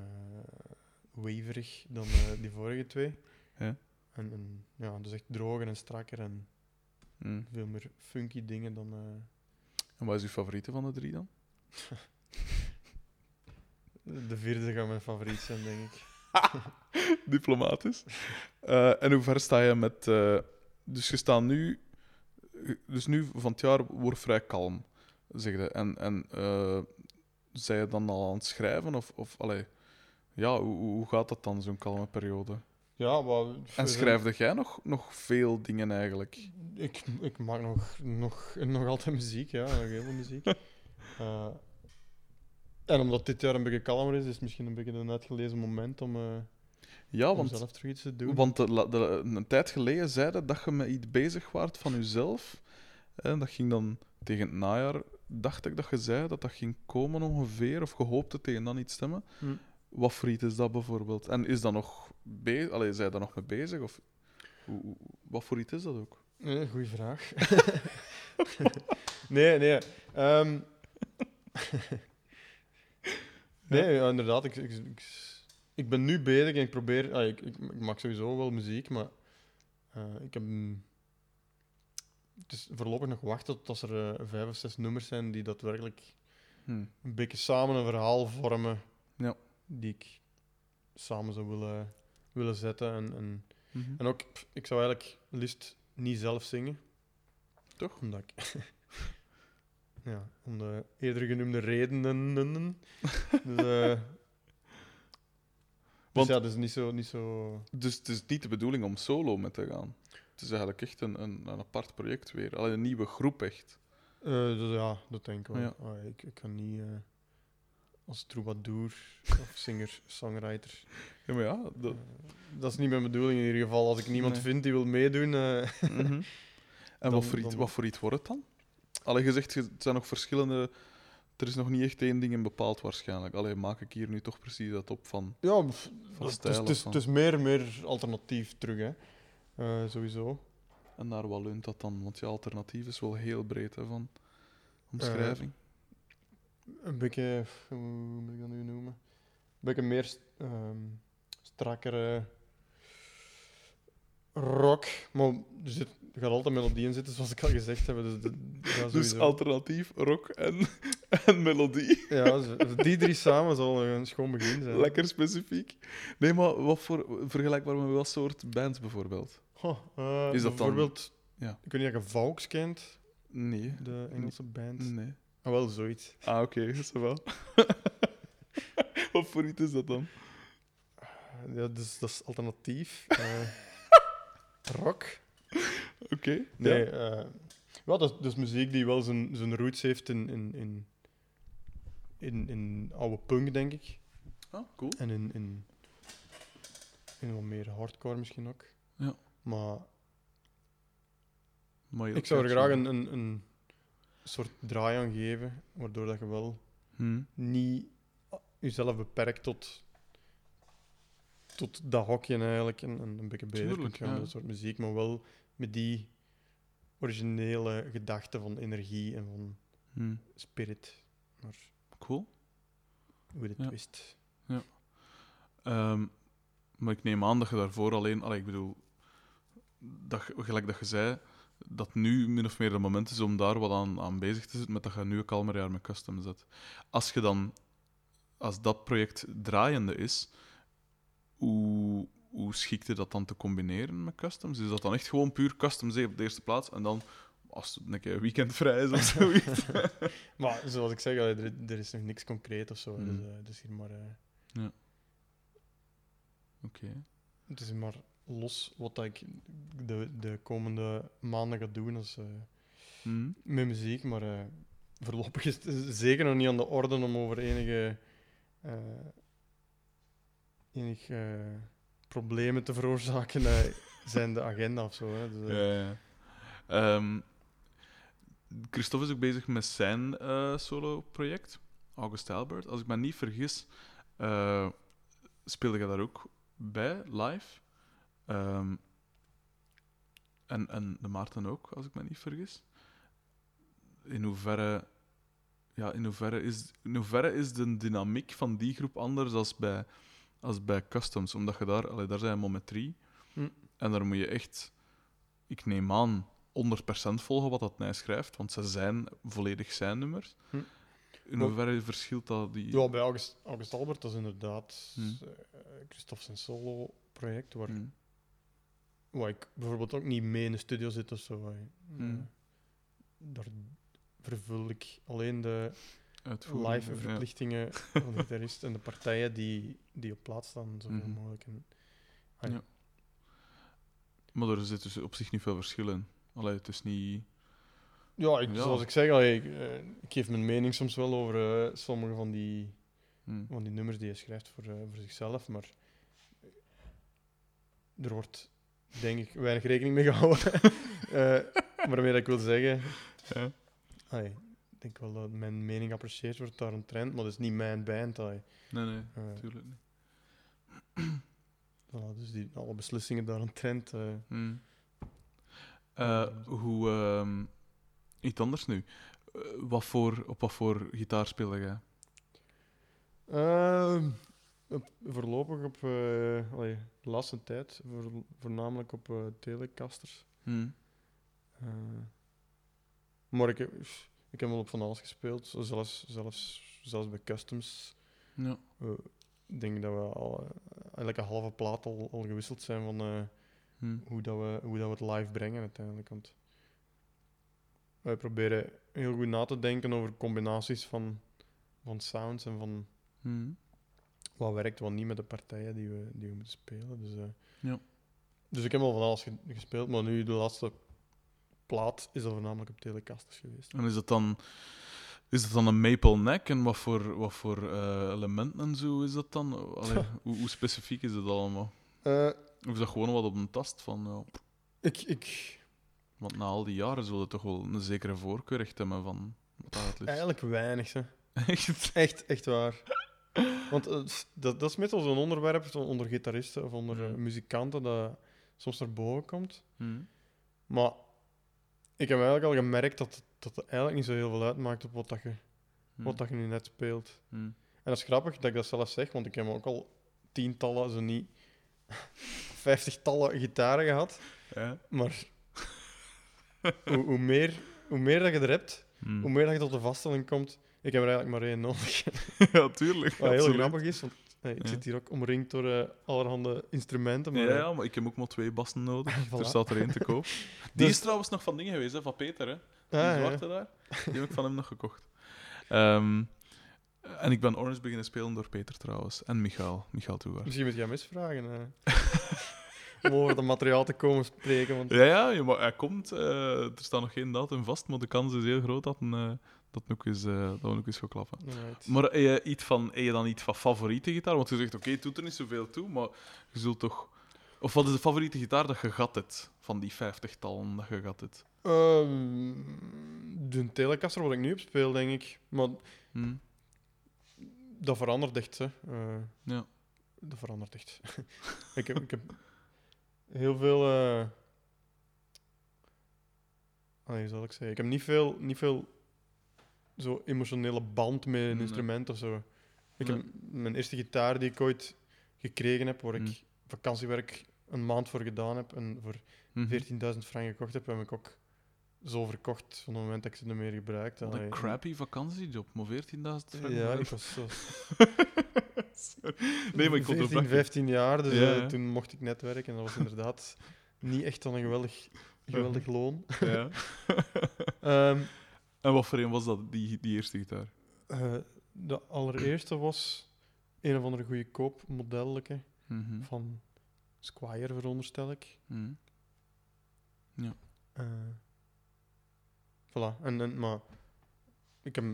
waverig dan die vorige twee. Ja. En, en ja, dus echt droger en strakker en Hm. veel meer funky dingen dan... eh, En wat is uw favoriete van de drie dan? de vierde gaat mijn favoriet zijn, denk ik. <laughs> Diplomatisch. Eh, en hoe ver sta je met... eh, dus je staat nu... Dus nu van het jaar wordt vrij kalm, zeg je. En, en zij je dan al aan het schrijven? Of, of allee, ja, hoe hoe gaat dat dan, zo'n kalme periode? Ja, maar... En schrijfde jij nog, nog veel dingen eigenlijk? Ik, ik maak nog, nog, nog altijd muziek, ja. Nog heel veel muziek. <laughs> Eh, en omdat dit jaar een beetje kalmer is, is het misschien een beetje een uitgelezen moment om, eh, Ja, om want, zelf terug iets te doen. want de, de- een tijd geleden zei je dat je met iets bezig waart van jezelf. En dat ging dan tegen het najaar, dacht ik dat je zei dat dat ging komen ongeveer, of je hoopte tegen dan iets stemmen. Wat voor iets is dat bijvoorbeeld? En is dat nog bezig? Allee, zijn daar nog mee bezig? Of hoe, hoe- wat voor iets is dat ook? Nee, goeie vraag. <laughs> nee, nee. ehm. <laughs> nee, ja, inderdaad. Ik, ik, ik, ik ben nu bezig en ik probeer... ah, ik, maak sowieso wel muziek, maar eh, ik heb... Het is voorlopig nog wachten tot als er eh, vijf of zes nummers zijn die daadwerkelijk Hm. een beetje samen een verhaal vormen Ja. Die ik samen zou willen, willen zetten. En, en, Mhm. en ook, pff, ik zou eigenlijk liefst niet zelf zingen. Toch? Omdat ik... <laughs> ja, om de eerder genoemde redenen. dus, eh, Want- dus ja, dat is niet zo... Niet zo... Dus het is niet de bedoeling om solo met te gaan. Het is eigenlijk echt een, een, een apart project weer. Alleen een nieuwe groep echt. Eh, dus ja, dat denk ik wel. Ja. Ah, ik, ik kan niet eh, als troubadour <laughs> of singer-songwriter... Ja, maar ja. Dat, Eh, dat is niet mijn bedoeling in ieder geval. Als ik niemand Nee. vind die wil meedoen. eh, Mhm. <laughs> En Dan- wat, voor iets, dan- wat voor iets wordt het dan? Allee, je zegt, je- het zijn nog verschillende... Er is nog niet echt één ding in bepaald waarschijnlijk. Alleen maak ik hier nu toch precies dat op van... ja, Van het, stijl is, of het, is, van- het is meer, meer alternatief terug, hè. Eh, sowieso. En naar wat leunt dat dan? Want je alternatief is wel heel breed hè, van omschrijving. Een beetje, hoe moet ik dat nu noemen? Een beetje meer ehm, strakkere rock. Maar er, zit, er gaat altijd melodie in zitten, zoals ik al gezegd heb. Dus, de- dus alternatief, rock en, <laughs> en melodie. Ja, zo- die drie samen zal een schoon begin zijn. Lekker specifiek. Nee, maar wat voor... Vergelijkbaar met wat soort bands bijvoorbeeld? Eh, Is dat dan- bijvoorbeeld, Ja. ik weet niet of je Vaux kent, Nee. de Engelse band. Nee. Ah, wel, zoiets. Ah, oké, <laughs> is dat wel. <laughs> wat voor iets is dat dan? Ja, dus dat is alternatief. Eh, <laughs> rock. Oké. Nee, Ja. eh, ja, dat, is, is muziek die wel zijn, zijn roots heeft in, in, in, in, in oude punk, denk ik. Ah, cool. En in, in, in wat meer hardcore misschien ook. Ja. Maar Maar ik zou er graag een, een, een soort draai aan geven, waardoor dat je wel Hm. niet jezelf beperkt tot, tot dat hokje eigenlijk en, en een beetje bezig kunt gaan ja. dat soort muziek, maar wel met die originele gedachte van energie en van Hm. spirit, maar Cool. with a Ja. twist. Ehm, maar ik neem aan dat je daarvoor alleen... Allee, ik bedoel, dat, gelijk dat je zei, dat nu min of meer het moment is om daar wat aan, aan bezig te zitten, met dat je nu een kalmer jaar met custom zet. Als je dan... Als dat project draaiende is, hoe, hoe schikt je dat dan te combineren met customs? Is dat dan echt gewoon puur customs op de eerste plaats en dan als het een keer weekendvrij is of <laughs> zoiets. <laughs> Maar zoals ik zeg, er, er is nog niks concreet of zo. Mm. Dus, eh, het is hier maar, eh, Oké. het is hier maar los wat dat ik de, de komende maanden ga doen als, eh, Hm? met muziek. Maar eh, voorlopig is het zeker nog niet aan de orde om over enige, eh, enige problemen te veroorzaken. <laughs> zijn de agenda of zo. Hè. Dus, Ja, ja. Ehm, Christophe is ook bezig met zijn solo-project, August Albert. Als ik me niet vergis, speelde je daar ook bij, live. Ehm, en, en de Maarten ook, als ik me niet vergis. In hoeverre, ja, in hoeverre, is, in hoeverre is de dynamiek van die groep anders als bij, als bij Customs? Omdat je daar, allee, daar zijn we drie. Hm. En daar moet je echt, ik neem aan, 100% volgen wat dat hij schrijft, want ze zijn volledig zijn nummers. Hm. In hoeverre verschilt dat die... Ja, bij August, August Albert, dat is inderdaad Hmm. eh, Christophe zijn solo-project, waar, Hm. Waar ik bijvoorbeeld ook niet mee in de studio zit of zo. Hmm. Eh, daar vervul ik alleen de live ja. verplichtingen <laughs> van de gitarist en de partijen die, die op plaats staan, zoveel Mhm. mogelijk. En, Ja. Maar er zit dus op zich niet veel verschil in. Allee, het is niet... ja, ik, Ja. zoals ik zeg, allee, ik, eh, ik geef mijn mening soms wel over eh, sommige van die, hm. van die nummers die hij schrijft voor, voor zichzelf, maar er wordt, denk ik, weinig rekening mee gehouden. <laughs> Eh waarmee dat ik wil zeggen, Ja. ik denk wel dat mijn mening apprecieerd wordt daar een trend, maar dat is niet mijn band. allee. Nee, nee, Eh, natuurlijk niet. <clears throat> voilà, dus die, alle beslissingen daar een trend. eh, Hm. Eh, hoe... ehm, iets anders nu. Eh, wat voor, op wat voor gitaar speelde jij? Op- voorlopig op allee, de laatste tijd, voor, voornamelijk op eh, Telecasters. Hm. Eh, maar ik heb, ik heb wel op van alles gespeeld, zelfs, zelfs, zelfs bij Customs. Ja. Ik denk dat we al eigenlijk een halve plaat al, al gewisseld zijn van eh, Hm. hoe, dat we, hoe dat we het live brengen uiteindelijk. Want wij proberen heel goed na te denken over combinaties van, van sounds en van Hm. Wat werkt, wat niet met de partijen die we, die we moeten spelen. Dus, eh, Ja. dus ik heb al van alles ge- gespeeld, maar nu de laatste plaat is dat voornamelijk op Telecasters geweest. En is dat dan... Is dat dan een maple neck en wat voor, wat voor eh, elementen en zo is dat dan? <laughs> Allee, hoe, hoe specifiek is dat allemaal? Eh, Of is dat gewoon wat op een tast van... Ik, ik, want na al die jaren zullen we toch wel een zekere voorkeur echt hebben van wat eigenlijk weinig. Hè. <laughs> Echt? Echt, echt waar. Want eh, dat, dat is meestal zo'n onderwerp onder gitaristen of onder eh, Ja. muzikanten dat soms naar boven komt. Hm. Maar ik heb eigenlijk al gemerkt dat, dat het eigenlijk niet zo heel veel uitmaakt op wat, dat je, Hm. wat dat je nu net speelt. En dat is grappig dat ik dat zelf zeg, want ik heb ook al tientallen, zo niet <laughs> vijftigtallen gitaren gehad. Ja. Maar hoe, hoe, meer, hoe meer dat je er hebt, hoe meer dat je tot de vaststelling komt. Ik heb er eigenlijk maar één nodig. <laughs> ja, tuurlijk. Wat heel absoluut. grappig is, want hey, ik Ja. zit hier ook omringd door eh, allerhande instrumenten. Maar, Ja, eh, ja, maar ik heb ook maar twee bassen nodig. <laughs> Voilà. Er staat er één te koop. <laughs> Die Dus- is trouwens nog van dingen geweest, hè, van Peter, hè? Die ah, ja. zwarte daar. Die heb ik van hem nog gekocht. Ehm, en ik ben Orange beginnen spelen door Peter trouwens. En Michael. Michael Toegaard. Misschien moet je hem eens vragen. eh. om over het materiaal te komen spreken. Want... Ja, ja, maar hij komt. eh, er staat nog geen datum vast, maar de kans is heel groot dat, een, dat ook eens, eh, dat ook eens gaan klappen. Maar heb je, iets van, heb je dan iets van favoriete gitaar? Want je zegt, oké, het doet er niet zoveel toe, maar je zult toch... Of wat is de favoriete gitaar dat je gat hebt? Van die vijftigtallen dat je gat hebt. Ehm, de Telecaster wat ik nu op speel, denk ik. Maar Hm? dat verandert echt. Hè. Eh, Ja. Dat verandert echt. <laughs> ik, heb, ik heb heel veel. eh ah, hoe zal ik zeggen? Ik heb niet veel, niet veel zo emotionele band met een instrument of zo. Ik heb mijn eerste gitaar die ik ooit gekregen heb, waar ik Hm. vakantiewerk een maand voor gedaan heb en voor Mhm. 14.000 frank gekocht heb, heb ik ook zo verkocht van het moment dat ik ze niet meer gebruikte. Wat een crappy vakantiejob, maar 14.000 frank. Ja, ik <laughs> was zo Nee, maar ik 14, onderbrak je. 15 jaar, dus Ja, eh, ja. toen mocht ik net werken. En dat was inderdaad <laughs> niet echt dan een geweldig geweldig loon. Ja. <laughs> Ehm, en wat voor een was dat, die, die eerste gitaar? eh, de allereerste was een of andere goede koop modelletje Mhm. van Squire, veronderstel ik. Mhm. Eh, voilà. En, en, maar ik heb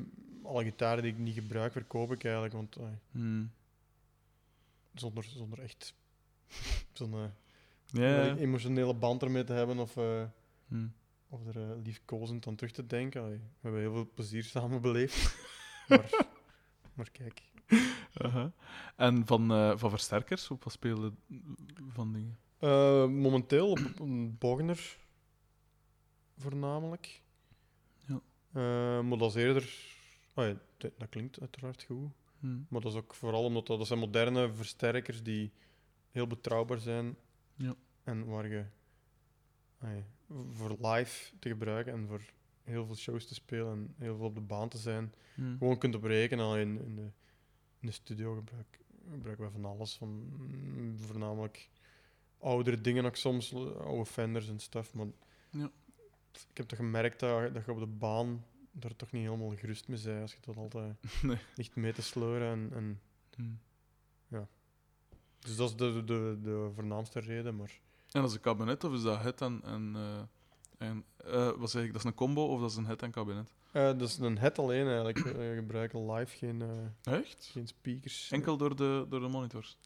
alle gitaren die ik niet gebruik, verkoop ik eigenlijk. Want eh, Mhm. zonder, zonder echt <laughs> zo'n eh, Ja. ja. emotionele band ermee te hebben of, eh, Mhm. Of er eh, liefkozend aan terug te denken. Allee, we hebben heel veel plezier samen beleefd. <laughs> maar, maar kijk. Aha. En van, eh, van versterkers, op wat spelen van dingen? Eh, momenteel op een Bogner voornamelijk. Ja. Maar dat is eerder... ah ja, dat, klinkt uiteraard goed. Mhm. Maar dat is ook vooral omdat dat, dat zijn moderne versterkers die heel betrouwbaar zijn. Ja. En waar je ah ja, voor live te gebruiken en voor heel veel shows te spelen en heel veel op de baan te zijn, Mhm. gewoon kunt op rekenen. Alleen in de, in de studio gebruik, gebruiken we van alles. Van, voornamelijk oudere dingen ook soms, oude Fenders en stuff. Maar Ja. ik heb toch gemerkt dat, dat je op de baan daar toch niet helemaal gerust mee bent als je dat altijd <laughs> Nee. ligt mee te sleuren. En, en, Mhm. dus dat is de, de, de voornaamste reden. Maar En dat is een kabinet of is dat het en... en, eh, en eh, wat zeg ik, dat is een combo of dat is een het en kabinet? eh, dat is een head alleen eigenlijk. We gebruiken live geen, Echt? geen speakers. Enkel door de, door de monitors?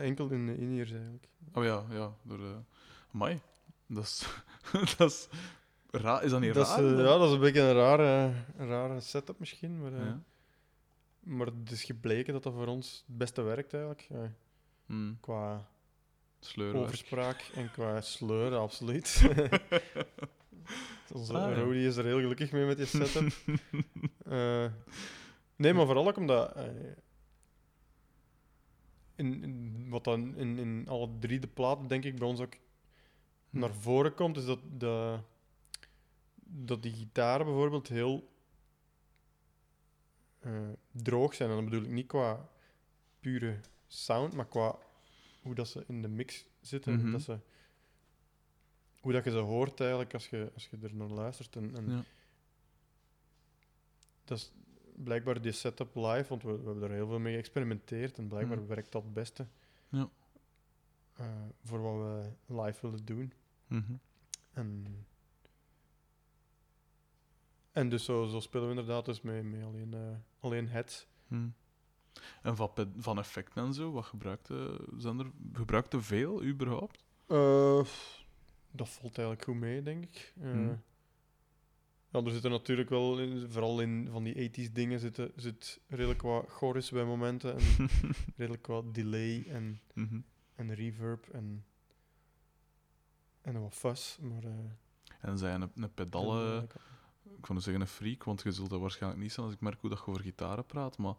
Enkel in de in-ears eigenlijk. Oh ja, ja, door de... Amai, dat is... <laughs> dat is... Raar. Is dat niet dat is, raar? eh, ja, dat is een beetje een rare, een rare setup misschien. Maar, Ja. maar het is gebleken dat dat voor ons het beste werkt eigenlijk. Hmm. qua Sleurwerk. overspraak en qua sleuren, absoluut. <laughs> Onze Ah, ja. Rody is er heel gelukkig mee met die setup. <laughs> Eh, nee, maar vooral ook omdat. eh, in, in, wat dan in, in alle drie de platen, denk ik, bij ons ook Hm. naar voren komt, is dat, de, dat die gitaren bijvoorbeeld heel eh, droog zijn. En dan bedoel ik niet qua pure sound, maar qua hoe dat ze in de mix zitten. Mhm. hoe, dat ze, hoe dat je ze hoort eigenlijk als je, als je er naar luistert. En, en Ja. dat is blijkbaar die setup live, want we, we hebben er heel veel mee geëxperimenteerd en blijkbaar Mhm. werkt dat het beste Ja. eh, voor wat we live willen doen. Mhm. En, en dus zo, zo spelen we inderdaad dus met, met alleen, eh, alleen heads. Hmm. En van, van effecten en zo, wat gebruikte, zijn er, gebruikte veel überhaupt? Eh, dat valt eigenlijk goed mee, denk ik. Eh, Mhm. Ja, er zitten natuurlijk wel, in- vooral in van die 80s dingen, zitten, zit redelijk wat chorus bij momenten. En <laughs> redelijk wat delay en, Mhm. en reverb en, en wat fuzz. Maar, eh, En zijn een, een pedal, eh, ik wou zeggen een freak, want je zult dat waarschijnlijk niet zijn als ik merk hoe dat je over gitaren praat, maar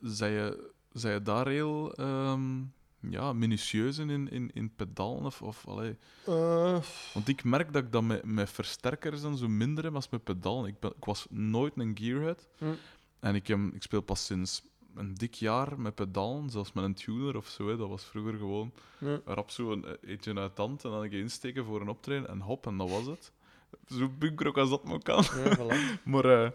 zij je, zij je daar heel ehm, ja, minutieus in, in, in, pedalen? Of, of, allee. Eh, Want ik merk dat ik dat met, met versterkers en zo minder heb als met pedalen. Ik, ben, ik was nooit een gearhead. Hm. En ik, heb, ik speel pas sinds een dik jaar met pedalen, zelfs met een tuner of zo. Hè. Dat was vroeger gewoon ja. rap zo een eentje uit de hand en dan een keer insteken voor een optreden en hop, en dat was het. Zo punkrock als dat maar kan. Ja, voilà. <laughs> Maar, eh,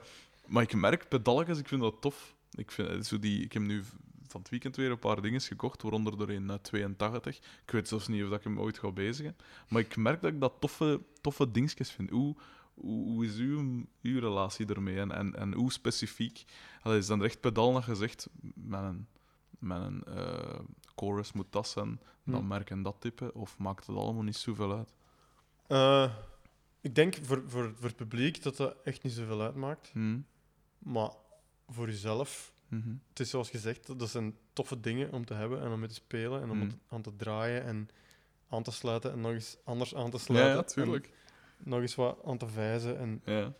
maar ik merk, pedalletjes, ik vind dat tof. Ik, vind, eh, zo die, ik heb nu van het weekend weer een paar dingen gekocht, waaronder er een eh, 82. Ik weet zelfs niet of dat ik hem ooit ga bezigen. Maar ik merk dat ik dat toffe, toffe dingetjes vind. Hoe, hoe, hoe is uw, uw relatie ermee? En, en, en hoe specifiek? Is dan er echt pedaal naar gezegd, met een, met een eh, chorus moet dat zijn, dat Hm. merk en dat type? Of maakt het allemaal niet zoveel uit? Eh, ik denk voor, voor, voor het publiek dat dat echt niet zoveel uitmaakt. Hm? Maar voor jezelf, Mhm. het is zoals gezegd, dat zijn toffe dingen om te hebben en om mee te spelen en om Mm. het aan te draaien en aan te sluiten en nog eens anders aan te sluiten. ja, en tuurlijk. nog eens wat aan te vijzen. En, Ja.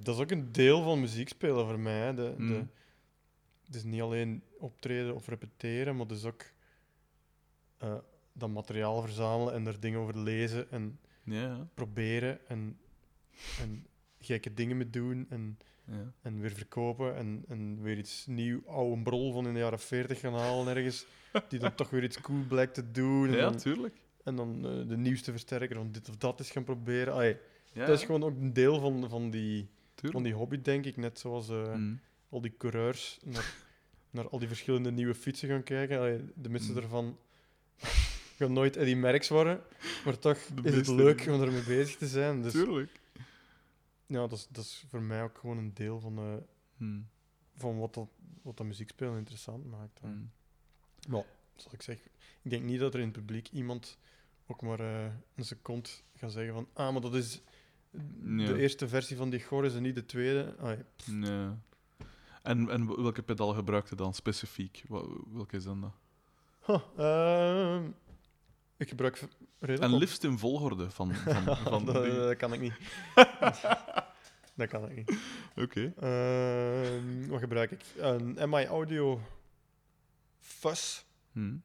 dat is ook een deel van muziek spelen voor mij. Hè. De, de, Mm. het is niet alleen optreden of repeteren, maar het is ook eh, dat materiaal verzamelen en er dingen over lezen en ja. proberen en, en gekke dingen mee doen en, ja. en weer verkopen en, en weer iets nieuw, oude brol van in de jaren 40 gaan halen ergens, <laughs> die dan toch weer iets cool blijkt te doen. En Ja, dan, tuurlijk. en dan eh, de nieuwste versterker van dit of dat is gaan proberen. Allee, Ja, Dat is gewoon ook een deel van, van, die, tuurlijk. van die hobby, denk ik. Net zoals eh, Mm. al die coureurs naar, naar al die verschillende nieuwe fietsen gaan kijken. Allee, de meeste Mm. daarvan <laughs> gaan nooit Eddie Merckx worden, maar toch De is het leuk om ermee bezig te zijn. Dus Tuurlijk. Ja, dat is, dat is voor mij ook gewoon een deel van, eh, Mm. van wat, dat, wat dat muziekspelen interessant maakt. hè. Mm. Zal ik zeggen, ik denk niet dat er in het publiek iemand ook maar eh, een seconde gaat zeggen van ah, maar dat is de eerste versie van die Goris en niet de tweede. Allee, Nee. En, en welke pedaal gebruikte dan specifiek? Welke is dan dat? Huh, ehm, ik gebruik redelijk En liefst in volgorde van, <laughs> van, van dat, dat kan ik niet. <laughs> dat kan ik niet. Oké. Ehm, wat gebruik ik? Een MI Audio Fuzz, Hm.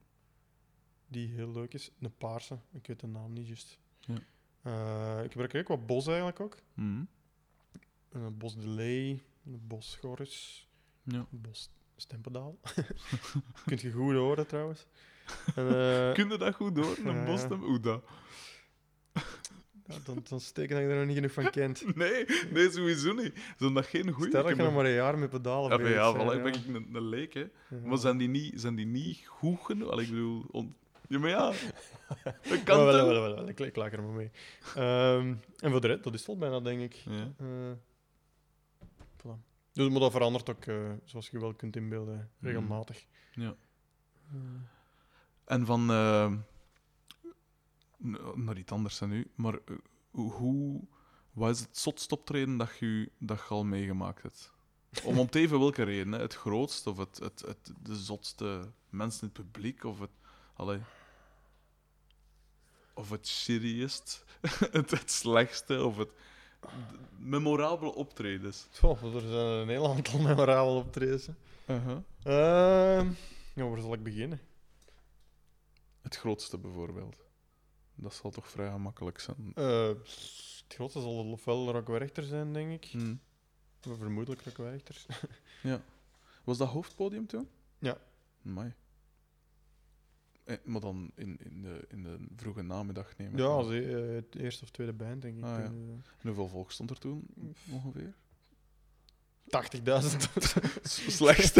die heel leuk is. Een paarse, ik weet de naam niet juist. Ja. Eh, ik gebruik ook wat Bos eigenlijk ook. Hm. Een Bos Delay, een Bos Chorus, Ja. een Bos Stempedaal. <laughs> Kunt je goed horen trouwens. <laughs> En, eh, Kun je dat goed door? Een ja. bostem? Hoe dat? ja, dan, dan steken dat je er nog niet genoeg van kent. <laughs> Nee, nee, sowieso niet. Zijn dat geen goeie? Stel dat Ik je nog maar een jaar met pedalen Ja, bezig ja, voilà, ja. ben ik een, een leek, hè. Ja. Maar zijn die niet, zijn die niet goed genoeg? Allee, ik bedoel... On... Ja, maar ja... <laughs> Dat kan wel, wel, wel, wel, Ik, ik laat er maar mee. Ehm, en voor de rest, dat is al bijna, denk ik. Ja. Voilà. Dus, maar dat verandert ook, eh, zoals je wel kunt inbeelden, regelmatig. Ja. En van... n- naar iets anders dan nu, maar eh, hoe... Wat is het zotst optreden dat je, dat je al meegemaakt hebt? Om, om te even welke reden, hè? Het grootst of het, het, het, de zotste mensen in het publiek of het... Allee. Of het shittiest, <laughs> het, het slechtste, of het... memorabele optredens. Goh, er zijn een heel aantal <laughs> memorabele optredens. hè. Uh-huh. Ehm, ja, waar zal ik beginnen? Het grootste bijvoorbeeld. Dat zal toch vrij gemakkelijk zijn. Eh, het grootste zal ofwel Rock Werchter zijn, denk ik. Hm. Vermoedelijk Rock Werchter. <laughs> Was dat hoofdpodium toen? Ja. Mai. Eh, maar dan in, in, de, in de vroege namiddag nemen. Ja, als e- eh, het eerste of tweede band, denk ik. Ah, ja. Eh, En hoeveel volk stond er toen ongeveer? 80.000. <laughs> Slechts <laughs> 80.000.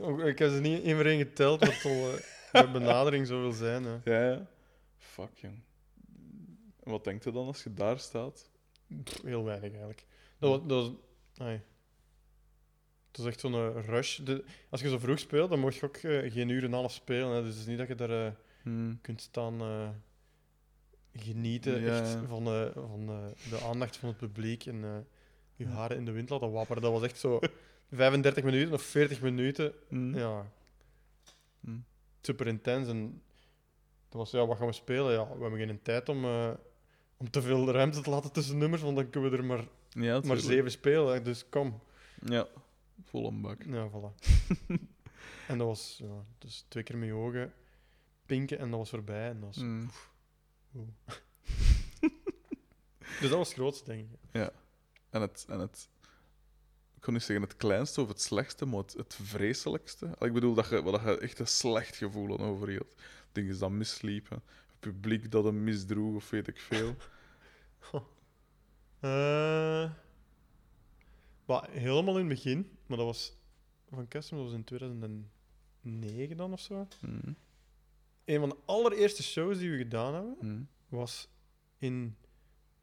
Ook- ik heb ze niet voor één geteld, zal eh, benadering zo wil zijn. Hè. Ja, ja. Fuck, jong. En wat denkt je dan als je daar staat? Pff, heel weinig eigenlijk. Dat, was- dat, was- ai. Het is echt zo'n eh, rush. De, als je zo vroeg speelt, dan mocht je ook eh, geen uur en een half spelen. Hè. Dus het is niet dat je daar eh, Hm. kunt staan genieten Ja, echt ja. van, van de aandacht van het publiek en je haren in de wind laten wapperen. Dat was echt zo <laughs> 35 minuten of 40 minuten. Hm. Ja, Hm. Super intens. En dat was, ja, wat gaan we spelen? Ja, we hebben geen tijd om, eh, om te veel ruimte te laten tussen nummers, want dan kunnen we er maar, Ja, maar zeven spelen. hè. Dus kom. Ja, vol een bak. Ja, voilà. <laughs> en dat was ja, dus twee keer met je ogen pinken en dat was voorbij. En dat was, Hm. <laughs> Dus dat was het grootste, denk ik. En het, en het, ik kan niet zeggen het kleinste of het slechtste, maar het, het vreselijkste. Ik bedoel dat je, dat je echt een slecht gevoel aan overhield. Dingen dat misliepen, het publiek dat hem misdroeg of weet ik veel. <laughs> Eh, maar helemaal in het begin, maar dat was van Custom, dat was in 2009 dan of zo. Hm, Een van de allereerste shows die we gedaan hebben, hm. was in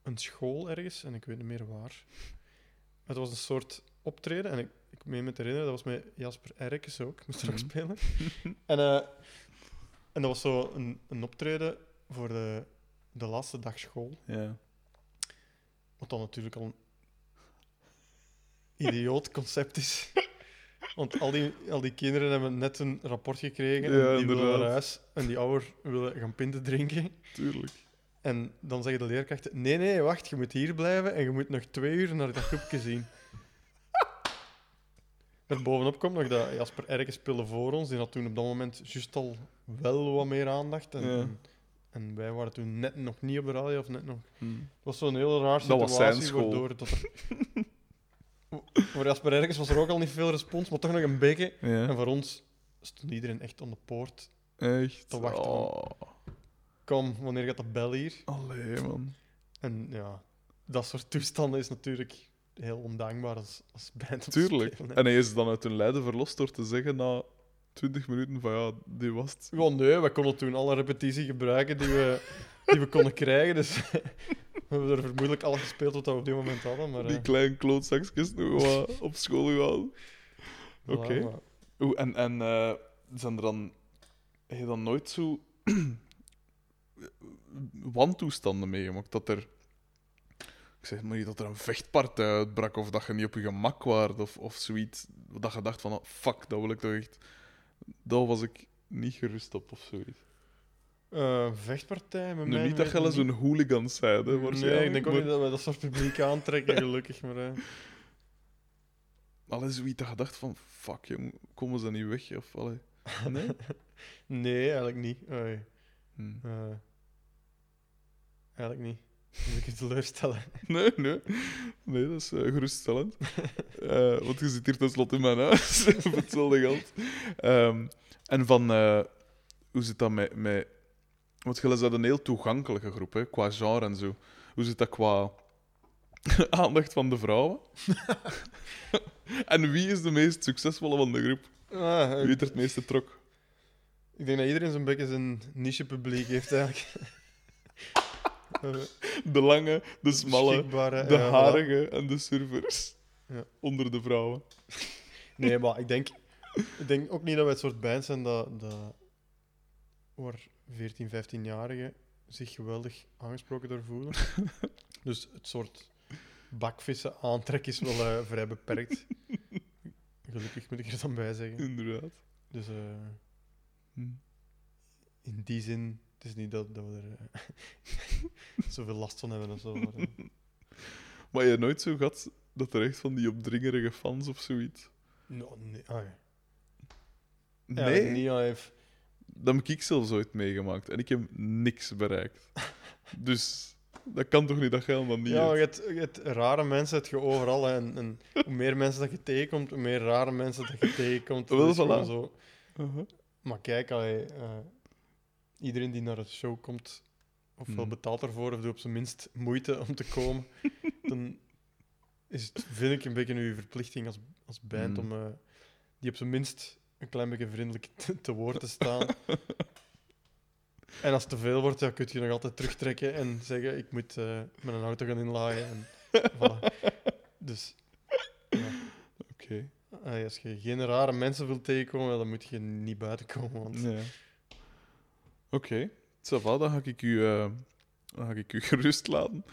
een school ergens, en ik weet niet meer waar. Het was een soort optreden, en ik, ik meen me te herinneren, dat was met Jasper Erkes ook, moest er ook Mhm. spelen. <laughs> en, eh, en dat was zo een, een optreden voor de, de laatste dag school. Ja. Wat dan natuurlijk al een idioot <laughs> concept is. Want al die, al die kinderen hebben net een rapport gekregen Ja, en die willen naar huis. En die ouder willen gaan pinten drinken. Tuurlijk. En dan zeggen de leerkrachten, nee, nee, wacht, je moet hier blijven en je moet nog twee uur naar dat groepje zien. Er bovenop komt nog dat Jasper Erke speelde voor ons. Die had toen op dat moment juist al wel wat meer aandacht. En, Ja. en, wij waren toen net nog niet op de radio of net nog Hm. het was zo'n heel raar Dat was zijn situatie, waardoor dat er... <laughs> Voor Jasper Erkens was er ook al niet veel respons, maar toch nog een beetje. En voor ons stond iedereen echt aan de poort. Echt. te wachten. Oh. kom, wanneer gaat dat bel hier? Allee, man. En ja, dat soort toestanden is natuurlijk heel ondankbaar als, als band. Tuurlijk. spelen. En hij is dan uit hun lijden verlost door te zeggen na 20 minuten van ja, die was het. Nee, we konden toen alle repetitie gebruiken die we, die we konden krijgen. Dus <laughs> we hebben er vermoedelijk alles gespeeld wat we op dit moment hadden. Maar, Die eh, kleine klootzakjes nog wat op school gehaald. voilà, Oké. maar- Oeh, en en eh, zijn er dan... Heb je dan nooit zo... <clears throat> wantoestanden meegemaakt? Dat er... Ik zeg maar niet dat er een vechtpartij uitbrak of dat je niet op je gemak waart of, of zoiets. Dat je dacht van, oh, fuck, dat wil ik toch echt... Daar was ik niet gerust op of zoiets. Eh, vechtpartij met Nu, mij. niet dat je zo'n hooligan zei, hè, Nee, ik denk ook niet dat we dat soort publiek aantrekken, <laughs> gelukkig. Maar, eh, Allee, zoiets dat je dacht van, fuck, jong, komen ze niet weg? Of, allee. Nee? <laughs> nee, eigenlijk niet. Oei, Hm. eh, eigenlijk niet. Moet ik je teleurstellen? <laughs> Nee, nee. Nee, dat is eh, geruststellend. <laughs> Eh, want je zit hier tenslotte in mijn huis, <laughs> voor hetzelfde geld. Ehm, en van, eh, hoe zit dat met... met want jullie zijn een heel toegankelijke groep, hè, qua genre en zo. Hoe zit dat qua aandacht van de vrouwen? en wie is de meest succesvolle van de groep? Ah, Wie heeft er het meeste trok? ik denk dat iedereen zo'n beetje zijn niche-publiek heeft, eigenlijk. <laughs> De lange, de smalle, de ja, voilà. harige en de surfers. Ja. Onder de vrouwen. <laughs> Nee, maar ik denk, ik denk ook niet dat wij het soort band zijn dat, dat waar 14, 15-jarigen zich geweldig aangesproken door voelen. <laughs> dus het soort bakvissen aantrek is wel eh, vrij beperkt. Gelukkig moet ik er dan bij zeggen. Inderdaad. Dus eh, Hm. in die zin, is niet dat, dat we er eh, <laughs> zoveel last van hebben of zo. Maar, eh, <laughs> Maar je hebt nooit zo gehad dat er echt van die opdringerige fans of zoiets. no, nee, ah, ja. Nee, ja, heeft- dat heb ik zelfs ooit meegemaakt en ik heb niks bereikt. <laughs> dus dat kan toch niet dat jij dan niet Ja, je hebt? je hebt rare mensen heb je overal. En, en hoe meer mensen dat je tegenkomt, hoe meer rare mensen dat je tegenkomt. Dat is voilà. zo. Uh-huh. Maar kijk, allee, eh, iedereen die naar de show komt, ofwel Mhm. betaalt ervoor, of doet op zijn minst moeite om te komen, <laughs> dan is het, vind ik, een beetje uw verplichting als, als band Mhm. om eh, die op zijn minst een klein beetje vriendelijk <laughs> te, te woord te staan. en als het te veel wordt, ja, kun je nog altijd terugtrekken en zeggen: Ik moet eh, met een auto gaan inlaaien. En, voilà. Dus ja. Oké. Als je geen rare mensen wilt tegenkomen, dan moet je niet buiten komen. Want Nee. Oké. Va, dan ga ik u, eh, dan ga ik u <laughs> gerust laten.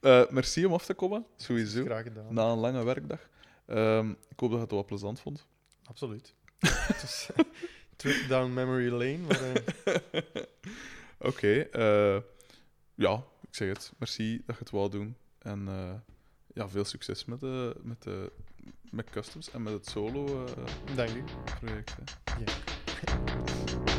Eh, merci om af te komen, sowieso. graag gedaan. Na een lange werkdag. Ehm, ik hoop dat je het wel plezant vond. Absoluut. Het is eh, trip down memory lane. Maar, <laughs> Oké. ja, ik zeg het. Merci dat je het wou doen. En ja, veel succes met, de, met, de, met Customs en met het solo-project. dank u. hè. Ja.